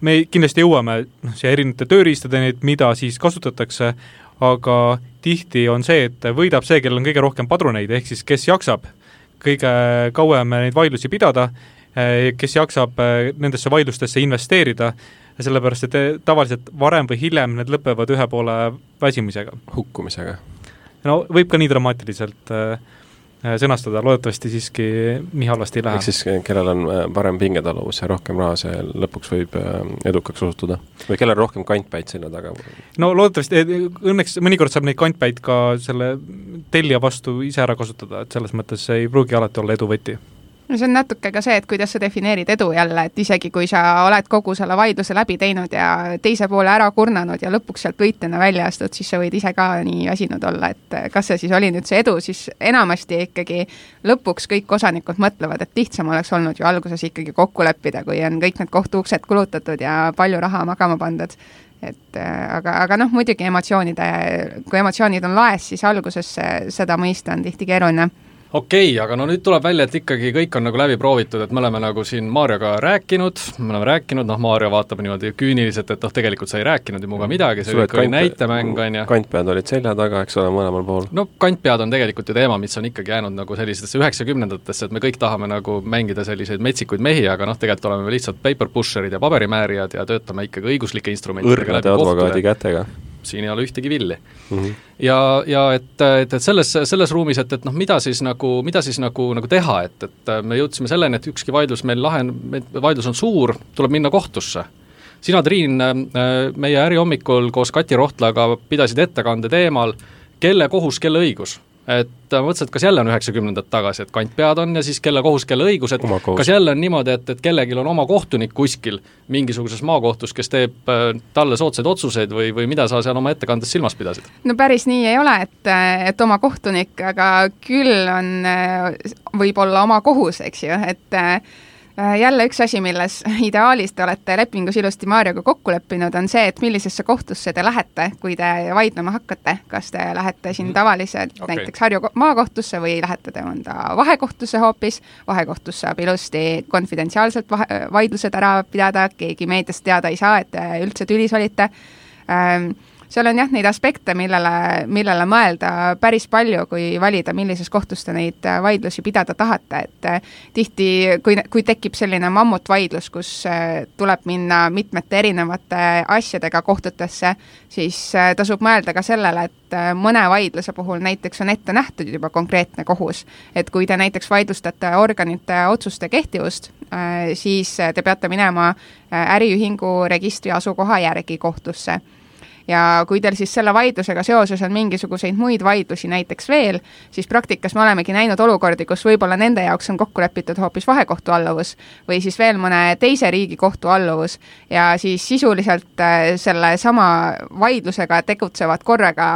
Me kindlasti jõuame noh, siia erinevate tööriistadeni, et mida siis kasutatakse, aga tihti on see, et võidab see, kellel on kõige rohkem padruneid, ehk siis kes jaksab kõige kauem neid vaidlusi pidada, eh, kes jaksab eh, nendesse vaidlustesse investeerida, sellepärast et eh, tavaliselt varem või hiljem need lõpevad ühe poole väsimisega. hukkumisega. no võib ka nii dramaatiliselt äh, Äh, sõnastada, loodetavasti siiski nii halvasti ei lähe. ehk siis kellel on äh, parem pingetaluvus ja rohkem raha, see lõpuks võib äh, edukaks osutuda? või kellel on rohkem kantpäid selja taga? no loodetavasti, õnneks mõnikord saab neid kantpäid ka selle tellija vastu ise ära kasutada, et selles mõttes ei pruugi alati olla edu võti no see on natuke ka see, et kuidas sa defineerid edu jälle, et isegi kui sa oled kogu selle vaidluse läbi teinud ja teise poole ära kurnanud ja lõpuks sealt võitjana välja astud, siis sa võid ise ka nii väsinud olla, et kas see siis oli nüüd see edu, siis enamasti ikkagi lõpuks kõik osanikud mõtlevad, et lihtsam oleks olnud ju alguses ikkagi kokku leppida, kui on kõik need kohtuuksed kulutatud ja palju raha magama pandud. Et aga, aga noh, muidugi emotsioonide, kui emotsioonid on laes, siis alguses seda mõista on tihti keeruline okei okay,, aga no nüüd tuleb välja, et ikkagi kõik on nagu läbi proovitud, et me oleme nagu siin Marioga rääkinud, me oleme rääkinud, noh, Mario vaatab niimoodi küüniliselt, et noh, tegelikult sa ei rääkinud ju minuga midagi, see kõik oli näitemäng, on ju. kantpead olid selja taga, eks ole, mõlemal pool. no kantpead on tegelikult ju teema, mis on ikkagi jäänud nagu sellistesse üheksakümnendatesse, et me kõik tahame nagu mängida selliseid metsikuid mehi, aga noh, tegelikult oleme me lihtsalt paper pusher'id ja paberimäärijad ja töötame ikkagi õiguslike instrumentidega õrnade advokaadi kätega siin ei ole ühtegi villi mm. -hmm. ja, ja et, et, et selles, selles ruumis, et, et noh, mida siis nagu, mida siis nagu, nagu teha, et, et me jõudsime selleni, et ükski vaidlus meil lahen-, vaidlus on suur, tuleb minna kohtusse. sina, Triin, meie ärihommikul koos Kati Rohtlaga pidasid ettekande teemal, kelle kohus, kelle õigus et mõtlesin, et kas jälle on üheksakümnendad tagasi, et kantpead on ja siis kelle kohus, kelle õigus, et kas jälle on niimoodi, et, et kellelgi on oma kohtunik kuskil mingisuguses maakohtus, kes teeb äh, talle soodsaid otsuseid või, või mida sa seal oma ettekandes silmas pidasid? no päris nii ei ole, et, et oma kohtunik, aga küll on, äh, võib-olla oma kohus, eks ju, et Äh, jälle üks asi, milles ideaalis te olete lepingus ilusti Marioga kokku leppinud, on see, et millisesse kohtusse te lähete, kui te vaidlema hakkate. kas te lähete siin mhm. tavaliselt okay. näiteks Harju maakohtusse või lähete te mõnda vahekohtusse hoopis, vahekohtus saab ilusti konfidentsiaalselt vahe, vaidlused ära pidada, keegi meediast teada ei saa, et te üldse tülis olite ähm, seal on jah, neid aspekte, millele, millele mõelda päris palju, kui valida, millises kohtus te neid vaidlusi pidada tahate, et tihti, kui, kui tekib selline mammutvaidlus, kus tuleb minna mitmete erinevate asjadega kohtutesse, siis tasub mõelda ka sellele, et mõne vaidluse puhul näiteks on ette nähtud juba konkreetne kohus. et kui te näiteks vaidlustate organite otsuste kehtivust, siis te peate minema äriühingu registri asukoha järgi kohtusse ja kui teil siis selle vaidlusega seoses on mingisuguseid muid vaidlusi näiteks veel, siis praktikas me olemegi näinud olukordi, kus võib-olla nende jaoks on kokku lepitud hoopis vahekohtu alluvus või siis veel mõne teise riigi kohtu alluvus ja siis sisuliselt äh, sellesama vaidlusega tegutsevad korraga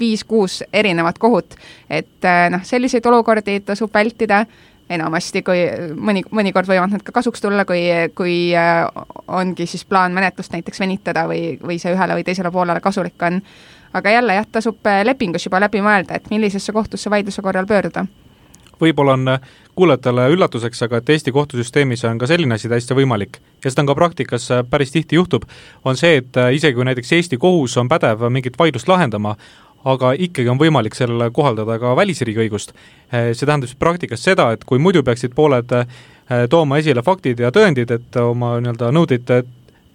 viis-kuus erinevat kohut. et äh, noh, selliseid olukordi tasub vältida enamasti, kui mõni, mõnikord võivad nad ka kasuks tulla, kui, kui äh, ongi siis plaan menetlust näiteks venitada või, või see ühele või teisele poolele kasulik on. aga jälle jah, tasub äh, lepingus juba läbi mõelda, et millisesse kohtusse vaidluse korral pöörduda. Võib-olla on äh, kuulajatele üllatuseks, aga et Eesti kohtusüsteemis on ka selline asi täiesti võimalik. Ja seda on ka praktikas päris tihti juhtub, on see, et isegi kui näiteks Eesti kohus on pädev mingit vaidlust lahendama, aga ikkagi on võimalik sellele kohaldada ka välisriigi õigust. Eh, see tähendab siis praktikas seda, et kui muidu peaksid pooled eh, tooma esile faktid ja tõendid, et oma nii-öelda nõudeid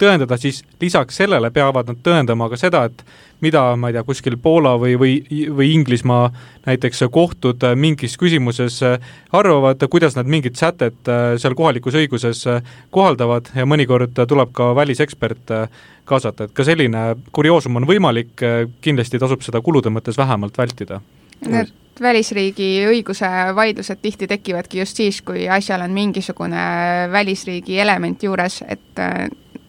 tõendada, siis lisaks sellele peavad nad tõendama ka seda, et mida, ma ei tea, kuskil Poola või, või, või Inglismaa näiteks kohtud mingis küsimuses arvavad, kuidas nad mingit sätet seal kohalikus õiguses kohaldavad ja mõnikord tuleb ka välisekspert kaasata, et ka selline kurioosum on võimalik, kindlasti tasub seda kulude mõttes vähemalt vältida. Need välisriigi õiguse vaidlused tihti tekivadki just siis, kui asjal on mingisugune välisriigi element juures, et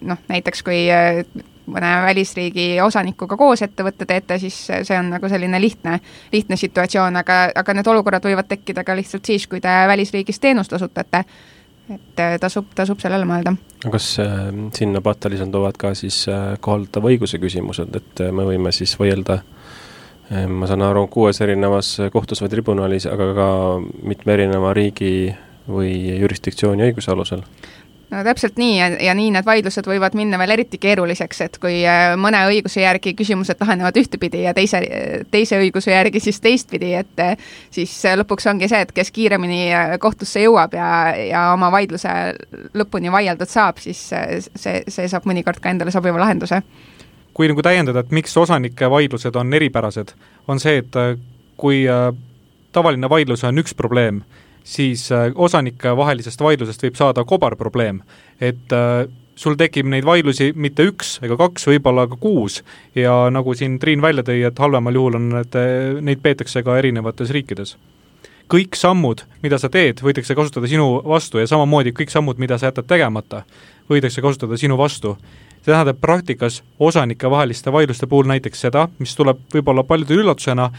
noh, näiteks kui äh, mõne välisriigi osanikuga koos ettevõtte teete, siis see on nagu selline lihtne, lihtne situatsioon, aga, aga need olukorrad võivad tekkida ka lihtsalt siis, kui te välisriigis teenust osutate. et äh, tasub, tasub sellele mõelda. kas äh, sinna patta lisanduvad ka siis äh, kohaldatava õiguse küsimused, et äh, me võime siis võidelda äh, ma saan aru, kuues erinevas kohtus või tribunalis, aga ka mitme erineva riigi või jurisdiktsiooni õiguse alusel? No täpselt nii ja, ja nii need vaidlused võivad minna veel eriti keeruliseks, et kui äh, mõne õiguse järgi küsimused lahenevad ühtepidi ja teise, teise õiguse järgi siis teistpidi, et äh, siis lõpuks ongi see, et kes kiiremini äh, kohtusse jõuab ja, ja oma vaidluse lõpuni vaieldud saab, siis see, see saab mõnikord ka endale sobiva lahenduse. kui nagu täiendada, et miks osanike vaidlused on eripärased, on see, et kui tavaline vaidlus on üks probleem, siis äh, osanike vahelisest vaidlusest võib saada kobarprobleem, et äh, sul tekib neid vaidlusi mitte üks ega kaks, võib-olla ka kuus ja nagu siin Triin välja tõi, et halvemal juhul on need, äh, neid peetakse ka erinevates riikides. kõik sammud, mida sa teed, võidakse kasutada sinu vastu ja samamoodi kõik sammud, mida sa jätad tegemata, võidakse kasutada sinu vastu. see tähendab praktikas osanikevaheliste vaidluste puhul näiteks seda, mis tuleb võib-olla paljudele üllatusena,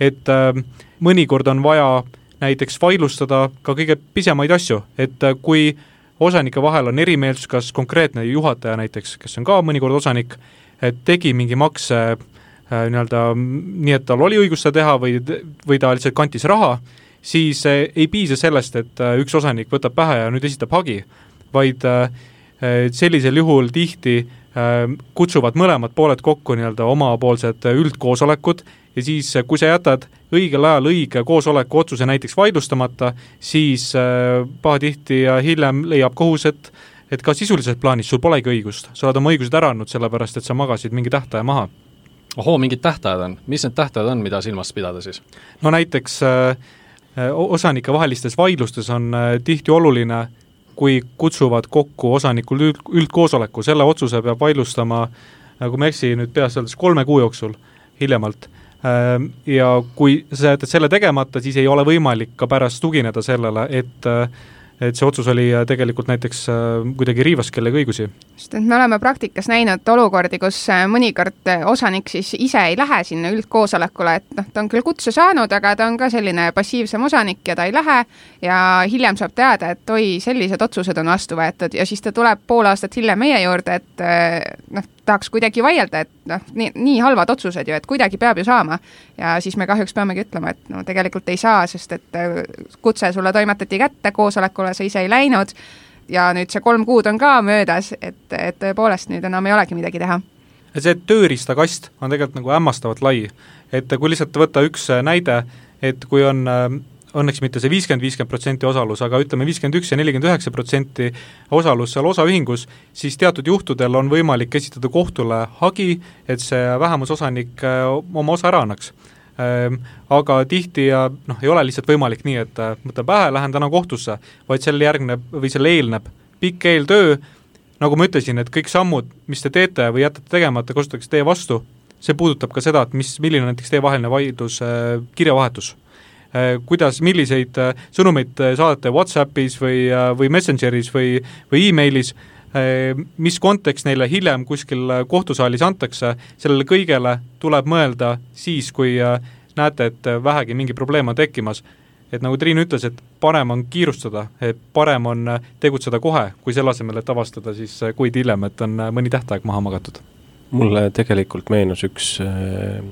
et äh, mõnikord on vaja äh, näiteks vaidlustada ka kõige pisemaid asju, et äh, kui osanike vahel on erimeelsus, kas konkreetne juhataja näiteks, kes on ka mõnikord osanik, tegi mingi makse äh, nii-öelda nii, et tal oli õigus seda teha või, või ta lihtsalt kantis raha, siis äh, ei piisa sellest, et üks osanik võtab pähe ja nüüd esitab hagi, vaid sellisel juhul tihti kutsuvad mõlemad pooled kokku nii-öelda omapoolsed üldkoosolekud ja siis, kui sa jätad õigel ajal õige koosoleku otsuse näiteks vaidlustamata, siis äh, pahatihti ja hiljem leiab kohus, et et ka sisulises plaanis sul polegi õigust, sa oled oma õigused ära andnud, sellepärast et sa magasid mingi tähtaja maha. ohoo, mingid tähtajad on, mis need tähtajad on, mida silmas pidada siis? no näiteks äh, osanike vahelistes vaidlustes on äh, tihti oluline, kui kutsuvad kokku osanikud üld, üldkoosoleku, selle otsuse peab vaidlustama, kui ma ei eksi nüüd peast öeldes, kolme kuu jooksul hiljemalt Ehm, ja kui sa jätad selle tegemata, siis ei ole võimalik ka pärast tugineda sellele, et et see otsus oli äh, tegelikult näiteks äh, kuidagi riivas kellegi õigusi. Sest et me oleme praktikas näinud olukordi, kus äh, mõnikord osanik siis ise ei lähe sinna üldkoosolekule, et noh, ta on küll kutse saanud, aga ta on ka selline passiivsem osanik ja ta ei lähe. Ja hiljem saab teada, et oi, sellised otsused on vastu võetud. Ja siis ta tuleb pool aastat hiljem meie juurde, et noh, tahaks kuidagi vaielda, et noh, nii, nii halvad otsused ju, et kuidagi peab ju saama. ja siis me kahjuks peamegi ütlema, et no tegelikult ei saa, sest et äh, kutse sulle toimetati kätte, koosolekule sa ise ei läinud ja nüüd see kolm kuud on ka möödas, et, et tõepoolest nüüd enam ei olegi midagi teha see tööriistakast on tegelikult nagu hämmastavalt lai. et kui lihtsalt võtta üks näide, et kui on õnneks mitte see viiskümmend, viiskümmend protsenti osalus, aga ütleme, viiskümmend üks ja nelikümmend üheksa protsenti osalus seal osaühingus, siis teatud juhtudel on võimalik esitada kohtule hagi, et see vähemusosanik äh, oma osa ära annaks aga tihti ja noh, ei ole lihtsalt võimalik nii, et äh, võtan pähe, lähen täna kohtusse, vaid sellele järgneb või sellele eelneb pikk eeltöö, nagu ma ütlesin, et kõik sammud, mis te teete või jätate tegemata, kasutatakse teie vastu, see puudutab ka seda, et mis, milline on näiteks teievaheline vaidlus, äh, kirjavahetus. Äh, kuidas, milliseid sõnumeid saadate Whatsappis või, või Messengeris või, või emailis, mis kontekst neile hiljem kuskil kohtusaalis antakse, sellele kõigele tuleb mõelda siis, kui näete, et vähegi mingi probleem on tekkimas. et nagu Triin ütles, et parem on kiirustada, et parem on tegutseda kohe, kui selle asemel, et avastada siis kuid hiljem, et on mõni tähtaeg maha magatud. mulle tegelikult meenus üks äh,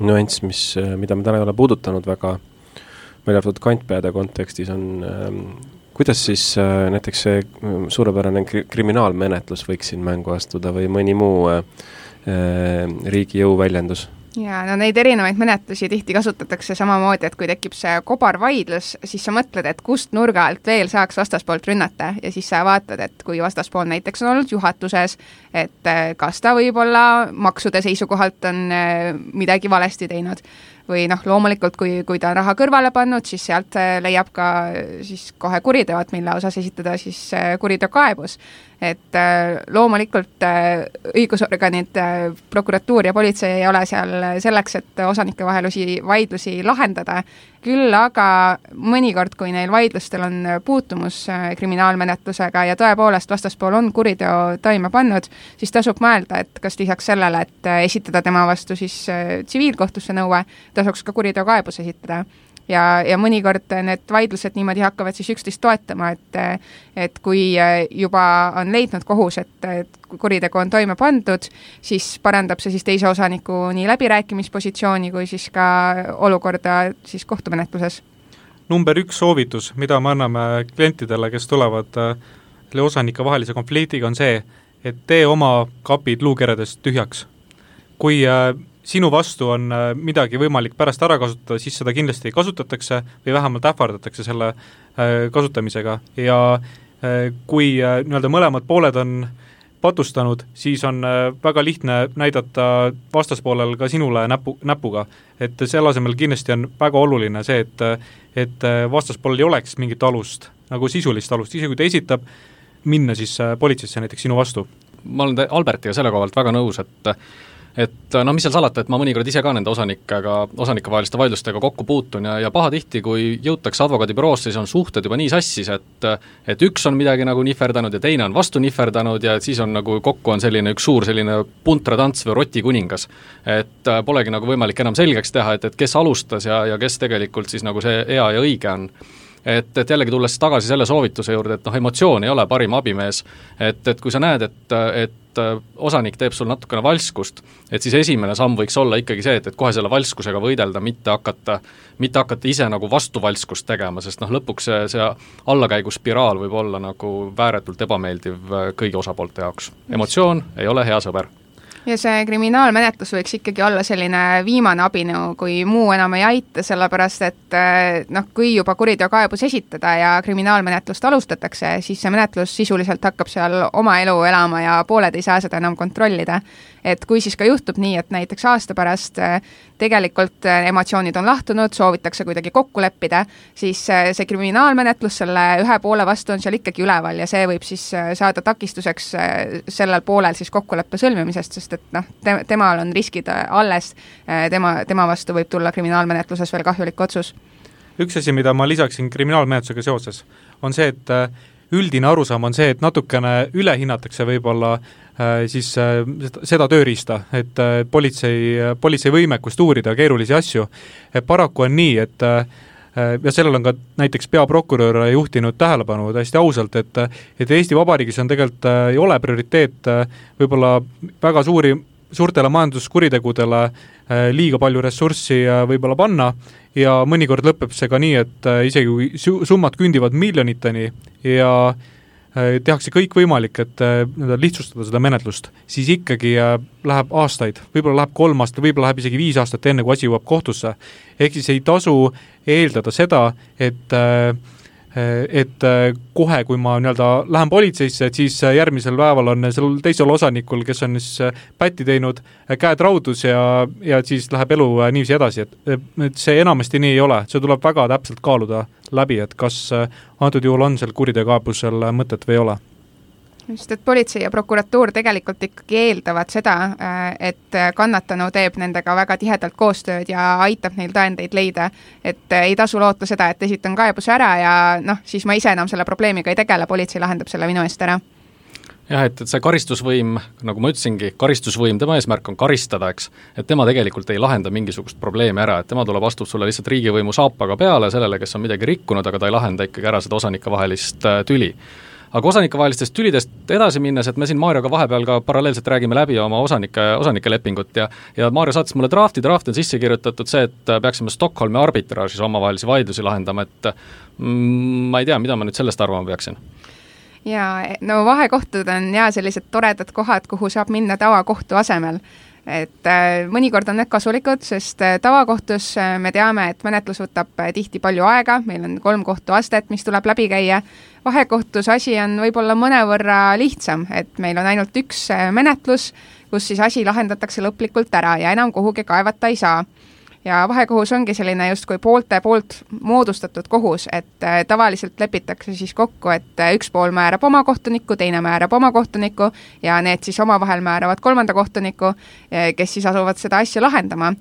nüanss, mis, mida me täna ei ole puudutanud väga välja arvatud kantpeade kontekstis on ähm, kuidas siis äh, näiteks see mm, suurepärane kri-, kriminaalmenetlus võiks siin mängu astuda või mõni muu äh, äh riigi jõuväljendus? jaa, no neid erinevaid menetlusi tihti kasutatakse samamoodi, et kui tekib see kobarvaidlus, siis sa mõtled, et kust nurga alt veel saaks vastaspoolt rünnata ja siis sa vaatad, et kui vastaspool näiteks on olnud juhatuses, et äh, kas ta võib-olla maksude seisukohalt on äh, midagi valesti teinud või noh, loomulikult kui, kui ta on raha kõrvale pannud, siis sealt äh, leiab ka siis kohe kuriteod, mille osas esitada siis kuriteokaebus et äh, loomulikult äh, õigusorganid, äh, prokuratuur ja politsei ei ole seal selleks, et osanike vahelusi vaidlusi lahendada, küll aga mõnikord, kui neil vaidlustel on puutumus kriminaalmenetlusega ja tõepoolest vastaspool on kuriteo toime pannud, siis tasub mõelda, et kas lisaks sellele, et esitada tema vastu siis tsiviilkohtusse nõue, tasuks ka kuriteokaebus esitada ja, ja mõnikord need vaidlused niimoodi hakkavad siis üksteist toetama, et et kui juba on leidnud kohus, et, et kuritegu on toime pandud, siis parandab see siis teise osaniku nii läbirääkimispositsiooni kui siis ka olukorda siis kohtumenetluses. number üks soovitus, mida me anname klientidele, kes tulevad selle äh, osanike vahelise konfliktiga, on see, et tee oma kapid luukeredest tühjaks. kui äh, sinu vastu on äh, midagi võimalik pärast ära kasutada, siis seda kindlasti kasutatakse või vähemalt ähvardatakse selle äh, kasutamisega ja äh, kui nii-öelda mõlemad pooled on patustanud, siis on väga lihtne näidata vastaspoolel ka sinule näpu, näpuga. et selle asemel kindlasti on väga oluline see, et et vastaspoolel ei oleks mingit alust, nagu sisulist alust, isegi kui ta esitab, minna siis politseisse näiteks sinu vastu. ma olen Albertiga selle koha pealt väga nõus, et et no mis seal salata, et ma mõnikord ise ka nende osanikega, osanikevaheliste vaidlustega kokku puutun ja, ja pahatihti, kui jõutakse advokaadibüroosse, siis on suhted juba nii sassis, et et üks on midagi nagu nihverdanud ja teine on vastu nihverdanud ja siis on nagu kokku on selline üks suur selline puntratants või rotikuningas. et polegi nagu võimalik enam selgeks teha, et, et kes alustas ja, ja kes tegelikult siis nagu see hea ja õige on et, et jällegi tulles tagasi selle soovituse juurde, et noh, emotsioon ei ole parim abimees, et, et kui sa näed, et, et et äh, osanik teeb sul natukene valskust, et siis esimene samm võiks olla ikkagi see, et, et kohe selle valskusega võidelda, mitte hakata, mitte hakata ise nagu vastuvalskust tegema, sest noh, lõpuks see, see allakäiguspiraal võib olla nagu ääretult ebameeldiv äh, kõigi osapoolte jaoks. emotsioon ei ole hea sõber ja see kriminaalmenetlus võiks ikkagi olla selline viimane abinõu, kui muu enam ei aita, sellepärast et eh, noh, kui juba kuriteokaebus esitada ja kriminaalmenetlust alustatakse, siis see menetlus sisuliselt hakkab seal oma elu elama ja pooled ei saa seda enam kontrollida et kui siis ka juhtub nii, et näiteks aasta pärast äh, tegelikult äh, emotsioonid on lahtunud, soovitakse kuidagi kokku leppida, siis äh, see kriminaalmenetlus selle ühe poole vastu on seal ikkagi üleval ja see võib siis saada takistuseks sellel poolel siis kokkuleppe sõlmimisest, sest et noh, te-, temal on riskid alles, tema, tema vastu võib tulla kriminaalmenetluses veel kahjulik otsus. üks asi, mida ma lisaksin kriminaalmenetlusega seoses, on see, et üldine arusaam on see, et natukene ülehinnatakse võib-olla Äh, siis äh, seda tööriista, et äh, politsei, politsei võimekust uurida keerulisi asju. paraku on nii, et ja sellele on ka näiteks peaprokurör juhtinud tähelepanu täiesti ausalt, et et Eesti Vabariigis on tegelikult, ei ole prioriteet võib-olla väga suuri, suurtele majanduskuritegudele liiga palju ressurssi võib-olla panna ja mõnikord lõpeb see ka nii, et isegi kui su-, summad kündivad miljoniteni ja tehakse kõik võimalik, et nii-öelda lihtsustada seda menetlust, siis ikkagi läheb aastaid, võib-olla läheb kolm aastat, võib-olla läheb isegi viis aastat, enne kui asi jõuab kohtusse. ehk siis ei tasu eeldada seda, et äh, et eh, kohe, kui ma nii-öelda lähen politseisse, et siis eh, järgmisel päeval on sellel teisel osanikul, kes on siis pätti teinud, käed raudus ja, ja siis läheb elu niiviisi edasi, et, et see enamasti nii ei ole, see tuleb väga täpselt kaaluda läbi, et kas antud juhul on sel kuriteokaebusel mõtet või ei ole just, et politsei ja prokuratuur tegelikult ikkagi eeldavad seda, äh, et kannatanu teeb nendega väga tihedalt koostööd ja aitab neil tõendeid leida. et äh, ei tasu loota seda, et esitan kaebuse ära ja noh, siis ma ise enam selle probleemiga ei tegele, politsei lahendab selle minu eest ära. Jah, et, et see karistusvõim, nagu ma ütlesingi, karistusvõim, tema eesmärk on karistada, eks, et tema tegelikult ei lahenda mingisugust probleemi ära, et tema tuleb, astub sulle lihtsalt riigivõimu saapaga peale sellele, kes on midagi rikkunud, aga ta ei lahenda ikkagi ära seda osanikevahelist äh, tüli aga osanikevahelistest tülidest edasi minnes, et me siin Marioga vahepeal ka paralleelselt räägime läbi oma osanike, osanike lepingut ja ja Mario saatis mulle drafti, drafti on sisse kirjutatud see, et peaksime Stockholmi arbitraažis omavahelisi vaidlusi lahendama, et mm, ma ei tea, mida ma nüüd sellest arvama peaksin. Jaa, no vahekohtud on jaa, sellised toredad kohad, kuhu saab minna tavakohtu asemel et äh, mõnikord on need kasulikud, sest äh, tavakohtus äh, me teame, et menetlus võtab tihti palju aega, meil on kolm kohtuastet, mis tuleb läbi käia, vahekohtus asi on võib-olla mõnevõrra lihtsam, et meil on ainult üks menetlus, kus siis asi lahendatakse lõplikult ära ja enam kuhugi kaevata ei saa ja vahekohus ongi selline justkui poolte poolt moodustatud kohus, et äh, tavaliselt lepitakse siis kokku, et äh, üks pool määrab oma kohtuniku, teine määrab oma kohtuniku ja need siis omavahel määravad kolmanda kohtuniku, äh, kes siis asuvad seda asja lahendama.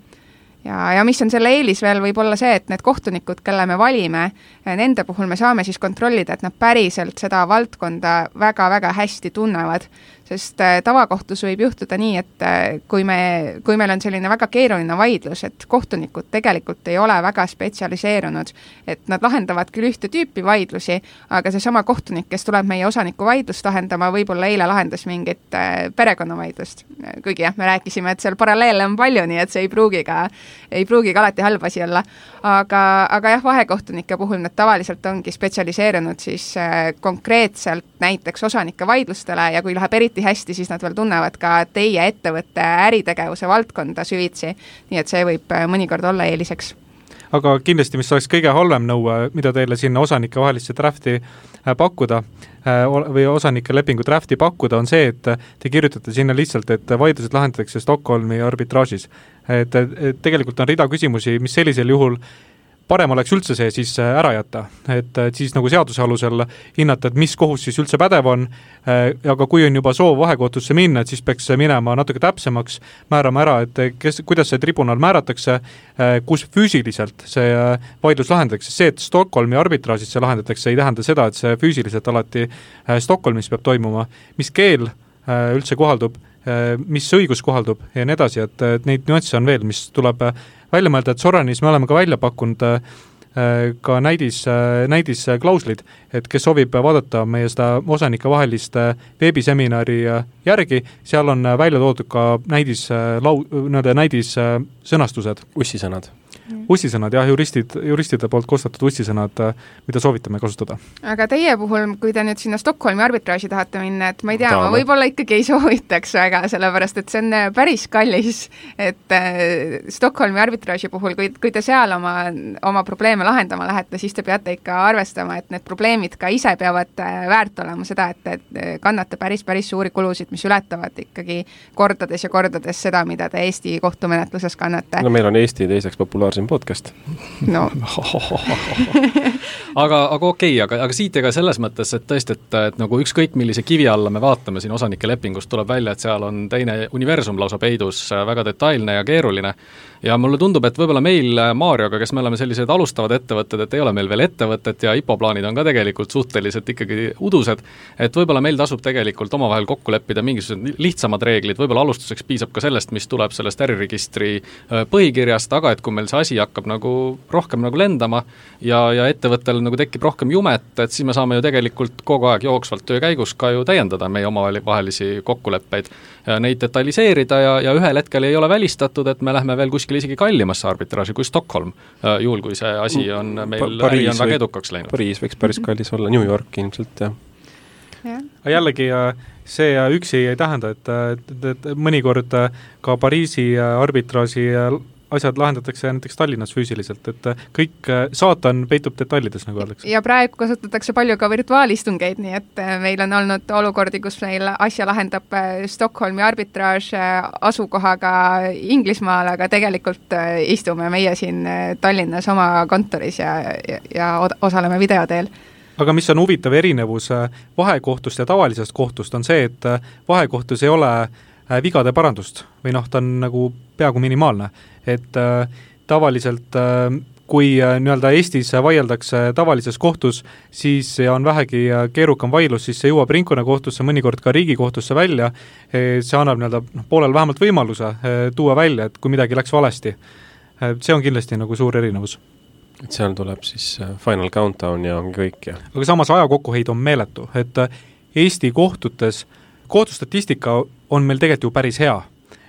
Ja, ja mis on selle eelis veel, võib olla see, et need kohtunikud, kelle me valime, nende puhul me saame siis kontrollida, et nad päriselt seda valdkonda väga-väga hästi tunnevad sest äh, tavakohtus võib juhtuda nii, et äh, kui me, kui meil on selline väga keeruline vaidlus, et kohtunikud tegelikult ei ole väga spetsialiseerunud, et nad lahendavad küll ühte tüüpi vaidlusi, aga seesama kohtunik, kes tuleb meie osaniku vaidlust lahendama, võib-olla eile lahendas mingit äh, perekonnavaidlust. kuigi jah, me rääkisime, et seal paralleele on palju, nii et see ei pruugi ka, ei pruugi ka alati halb asi olla. aga, aga jah, vahekohtunike puhul nad tavaliselt ongi spetsialiseerunud siis konkreetselt näiteks osanike vaidlustele ja kui läheb eriti hästi, siis nad veel tunnevad ka teie ettevõtte äritegevuse valdkonda süvitsi, nii et see võib äh, mõnikord olla eeliseks aga kindlasti, mis oleks kõige halvem nõue, mida teile sinna osanike vahelisse drafti äh, pakkuda äh, või osanike lepingu drafti pakkuda, on see, et te kirjutate sinna lihtsalt, et vaidlused lahendatakse Stockholmi arbitraažis. et tegelikult on rida küsimusi, mis sellisel juhul parem oleks üldse see siis äh, ära jätta, et, et siis nagu seaduse alusel hinnata, et mis kohus siis üldse pädev on, äh, aga kui on juba soov vahekohtusse minna, et siis peaks minema natuke täpsemaks, määrama ära, et kes, kuidas see tribunal määratakse, äh, kus füüsiliselt see vaidlus lahendatakse, see, et Stockholmi arbitraažis see lahendatakse, ei tähenda seda, et see füüsiliselt alati Stockholmis peab toimuma, mis keel üldse kohaldub, mis õigus kohaldub ja nii edasi, et, et neid nüansse on veel, mis tuleb välja mõelda, et Soranis me oleme ka välja pakkunud äh, ka näidis, äh, näidisklauslid, et kes soovib vaadata meie seda osanikevahelist veebiseminari äh, järgi, seal on välja toodud ka näidis lau-, nii-öelda näidissõnastused. ussisõnad ussisõnad jah, juristid, juristide poolt koostatud ussisõnad, mida soovitame kasutada. aga teie puhul, kui te nüüd sinna Stockholmi arbitraaži tahate minna, et ma ei tea, ma võib-olla ikkagi ei soovitaks väga, sellepärast et see on äh, päris kallis, et äh, Stockholmi arbitraaži puhul, kui, kui te seal oma, oma probleeme lahendama lähete, siis te peate ikka arvestama, et need probleemid ka ise peavad äh, väärt olema seda, et te kannate päris, päris suuri kulusid, mis ületavad ikkagi kordades ja kordades seda, mida te Eesti kohtumenetluses kannate. no meil on Eesti teiseks populaarsem podcast. no aga, aga okei okay,, aga, aga siit ega selles mõttes, et tõesti, et, et nagu ükskõik, millise kivi alla me vaatame siin osanike lepingust, tuleb välja, et seal on teine universum lausa peidus, väga detailne ja keeruline ja mulle tundub, et võib-olla meil Marioga, kes me oleme sellised alustavad ettevõtted, et ei ole meil veel ettevõtet ja IPO plaanid on ka tegelikult suhteliselt ikkagi udused, et võib-olla meil tasub tegelikult omavahel kokku leppida mingisugused lihtsamad reeglid, võib-olla alustuseks piisab ka sellest, mis tuleb sellest äriregistri äh, põhikirjast, aga et kui meil see asi hakkab nagu rohkem nagu lendama ja, ja ettevõttel nagu tekib rohkem jumet, et siis me saame ju tegelikult kogu aeg jooksvalt töö käigus ka ju täiendada meie omavahelisi kokkuleppeid, neid detailiseerida ja, ja ühel hetkel ei ole välistatud, et me lähme veel kuskile isegi kallimasse arbitraaži kui Stockholm, äh, juhul kui see asi on meil, äri on väga edukaks läinud. Pariis võiks päris kallis olla, New York ilmselt, jah. Aga jällegi see üksi ei tähenda, et, et, et mõnikord ka Pariisi arbitraaži asjad lahendatakse näiteks Tallinnas füüsiliselt, et kõik saatan peitub detailides, nagu öeldakse. ja praegu kasutatakse palju ka virtuaalistungeid, nii et äh, meil on olnud olukordi, kus meil asja lahendab äh, Stockholmi arbitraaž äh, asukohaga Inglismaal, aga tegelikult istume meie siin Tallinnas oma kontoris ja, ja, ja osaleme video teel aga mis on huvitav erinevus vahekohtust ja tavalisest kohtust, on see, et vahekohtus ei ole vigade parandust või noh, ta on nagu peaaegu minimaalne et äh, tavaliselt äh, kui äh, nii-öelda Eestis vaieldakse tavalises kohtus, siis on vähegi keerukam vaidlus, siis see jõuab ringkonnakohtusse, mõnikord ka Riigikohtusse välja, see annab nii-öelda noh, poolel vähemalt võimaluse tuua välja, et kui midagi läks valesti. see on kindlasti nagu suur erinevus. Et seal tuleb siis final countdown ja ongi kõik ja aga samas aja kokkuhoid on meeletu, et Eesti kohtutes kohtustatistika on meil tegelikult ju päris hea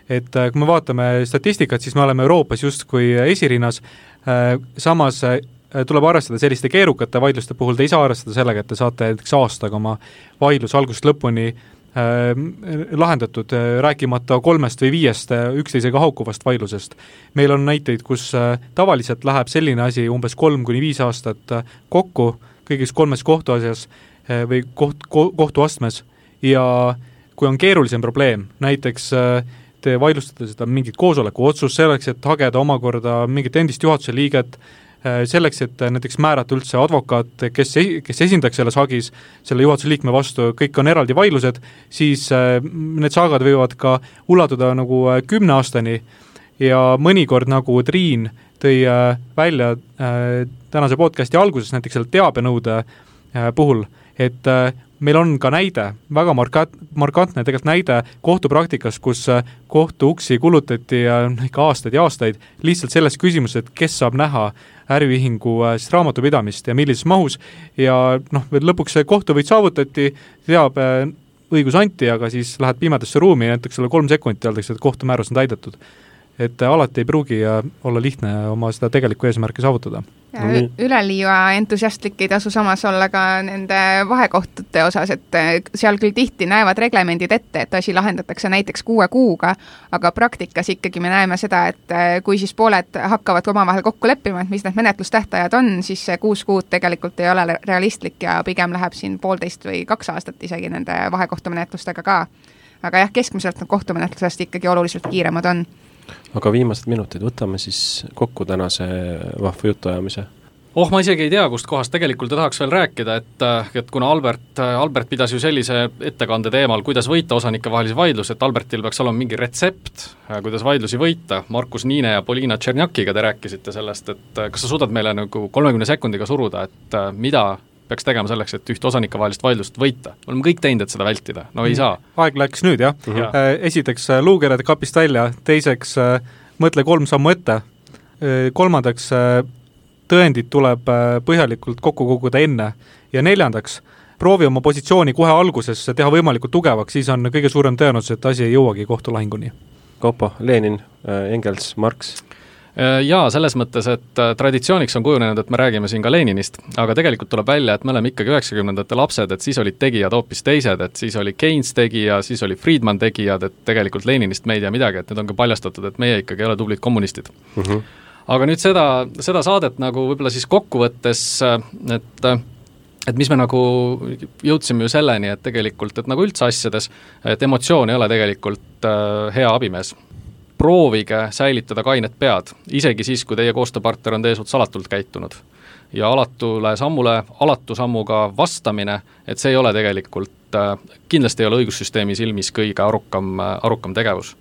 et äh, kui me vaatame statistikat, siis me oleme Euroopas justkui esirinnas, äh, samas äh, tuleb arvestada selliste keerukate vaidluste puhul, te ei saa arvestada sellega, et te saate näiteks aastaga oma vaidluse algusest lõpuni äh, lahendatud, rääkimata kolmest või viiest üksteisega haukuvast vaidlusest. meil on näiteid, kus äh, tavaliselt läheb selline asi umbes kolm kuni viis aastat kokku kõigis kolmes kohtuasjas äh, või koht, ko-, kohtuastmes ja kui on keerulisem probleem, näiteks äh, te vaidlustate seda mingit koosoleku otsust selleks, et hageda omakorda mingit endist juhatuse liiget, äh, selleks, et näiteks määrata üldse advokaat, kes, kes esindaks selles hagis selle juhatuse liikme vastu, kõik on eraldi vaidlused, siis äh, need saagad võivad ka ulatuda nagu äh, kümne aastani. Ja mõnikord, nagu Triin tõi välja tänase podcasti alguses näiteks selle teabenõude puhul, et meil on ka näide, väga marka-, markantne tegelikult näide kohtupraktikas, kus äh, kohtu uksi kulutati äh, ikka aastaid ja aastaid lihtsalt selles küsimuses, et kes saab näha äriühingu äh, siis raamatupidamist ja millises mahus ja noh, lõpuks see kohtuvõit saavutati, teab õigus anti, aga siis lähed pimedasse ruumi, näiteks sulle kolm sekundit öeldakse, et kohtumäärus on täidetud. Et alati ei pruugi olla lihtne oma seda tegelikku eesmärki saavutada. No, üleliia entusiastlik ei tasu samas olla ka nende vahekohtute osas, et seal küll tihti näevad reglemendid ette, et asi lahendatakse näiteks kuue kuuga, aga praktikas ikkagi me näeme seda, et eh, kui siis pooled hakkavad omavahel kokku leppima, et mis need menetlustähtajad on, siis see kuus kuud tegelikult ei ole realistlik ja pigem läheb siin poolteist või kaks aastat isegi nende vahekohtumenetlustega ka. aga jah, keskmiselt need kohtumenetlusest ikkagi oluliselt kiiremad on aga viimased minutid, võtame siis kokku tänase vahva jutuajamise. Oh, ma isegi ei tea, kust kohast tegelikult tahaks veel rääkida, et, et kuna Albert, Albert pidas ju sellise ettekande teemal, kuidas võita osanikevahelisi vaidlusi, et Albertil peaks olema mingi retsept, kuidas vaidlusi võita, Markus Niine ja Polina Tšernjakiga te rääkisite sellest, et kas sa suudad meile nagu kolmekümne sekundiga suruda, et mida peaks tegema selleks, et ühte osanikevahelist vaidlust võita. oleme kõik teinud, et seda vältida, no ei mm. saa. aeg läks nüüd, jah mm. -hmm. esiteks äh, luukered kapist välja, teiseks äh, mõtle kolm sammu ette, kolmandaks tõendid tuleb põhjalikult kokku koguda enne ja neljandaks, proovi oma positsiooni kohe alguses teha võimalikult tugevaks, siis on kõige suurem tõenäosus, et asi ei jõuagi kohtulahinguni. Kaupo, Lenin, Engels, Marx jaa, selles mõttes, et äh, traditsiooniks on kujunenud, et me räägime siin ka Leninist, aga tegelikult tuleb välja, et me oleme ikkagi üheksakümnendate lapsed, et siis olid tegijad hoopis teised, et siis oli Keynes tegija, siis oli Friedman tegijad, et tegelikult Leninist me ei tea midagi, et nüüd on ka paljastatud, et meie ikkagi ei ole tublid kommunistid mm. -hmm. aga nüüd seda, seda saadet nagu võib-olla siis kokkuvõttes, et et mis me nagu jõudsime ju selleni, et tegelikult, et nagu üldse asjades, et emotsioon ei ole tegelikult äh, hea abimees proovige säilitada kainet pead, isegi siis, kui teie koostööpartner on teie suhtes alatult käitunud. ja alatule sammule alatu sammuga vastamine, et see ei ole tegelikult, äh, kindlasti ei ole õigussüsteemi silmis kõige arukam, äh, arukam tegevus.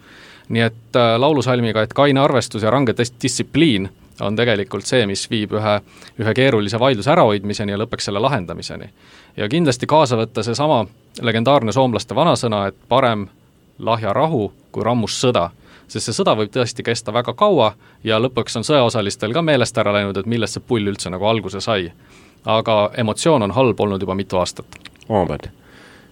nii et äh, laulusalmiga, et kaine arvestus ja range distsipliin on tegelikult see, mis viib ühe, ühe keerulise vaidluse ärahoidmiseni ja lõpuks selle lahendamiseni. ja kindlasti kaasa võtta seesama legendaarne soomlaste vanasõna, et parem lahja rahu kui rammus sõda sest see sõda võib tõesti kesta väga kaua ja lõpuks on sõjaosalistel ka meelest ära läinud, et millest see pull üldse nagu alguse sai. aga emotsioon on halb olnud juba mitu aastat. omad.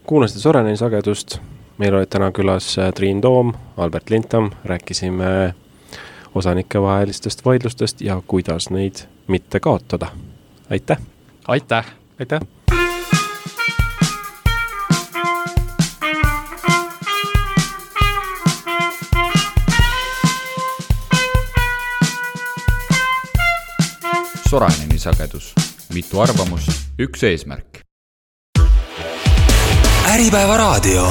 kuulasite Soreneni sagedust, meil olid täna külas äh, Triin Toom, Albert Lintam, rääkisime osanikevahelistest vaidlustest ja kuidas neid mitte kaotada. aitäh! aitäh! aitäh! Soraineni sagedus, mitu arvamust, üks eesmärk. Äripäeva raadio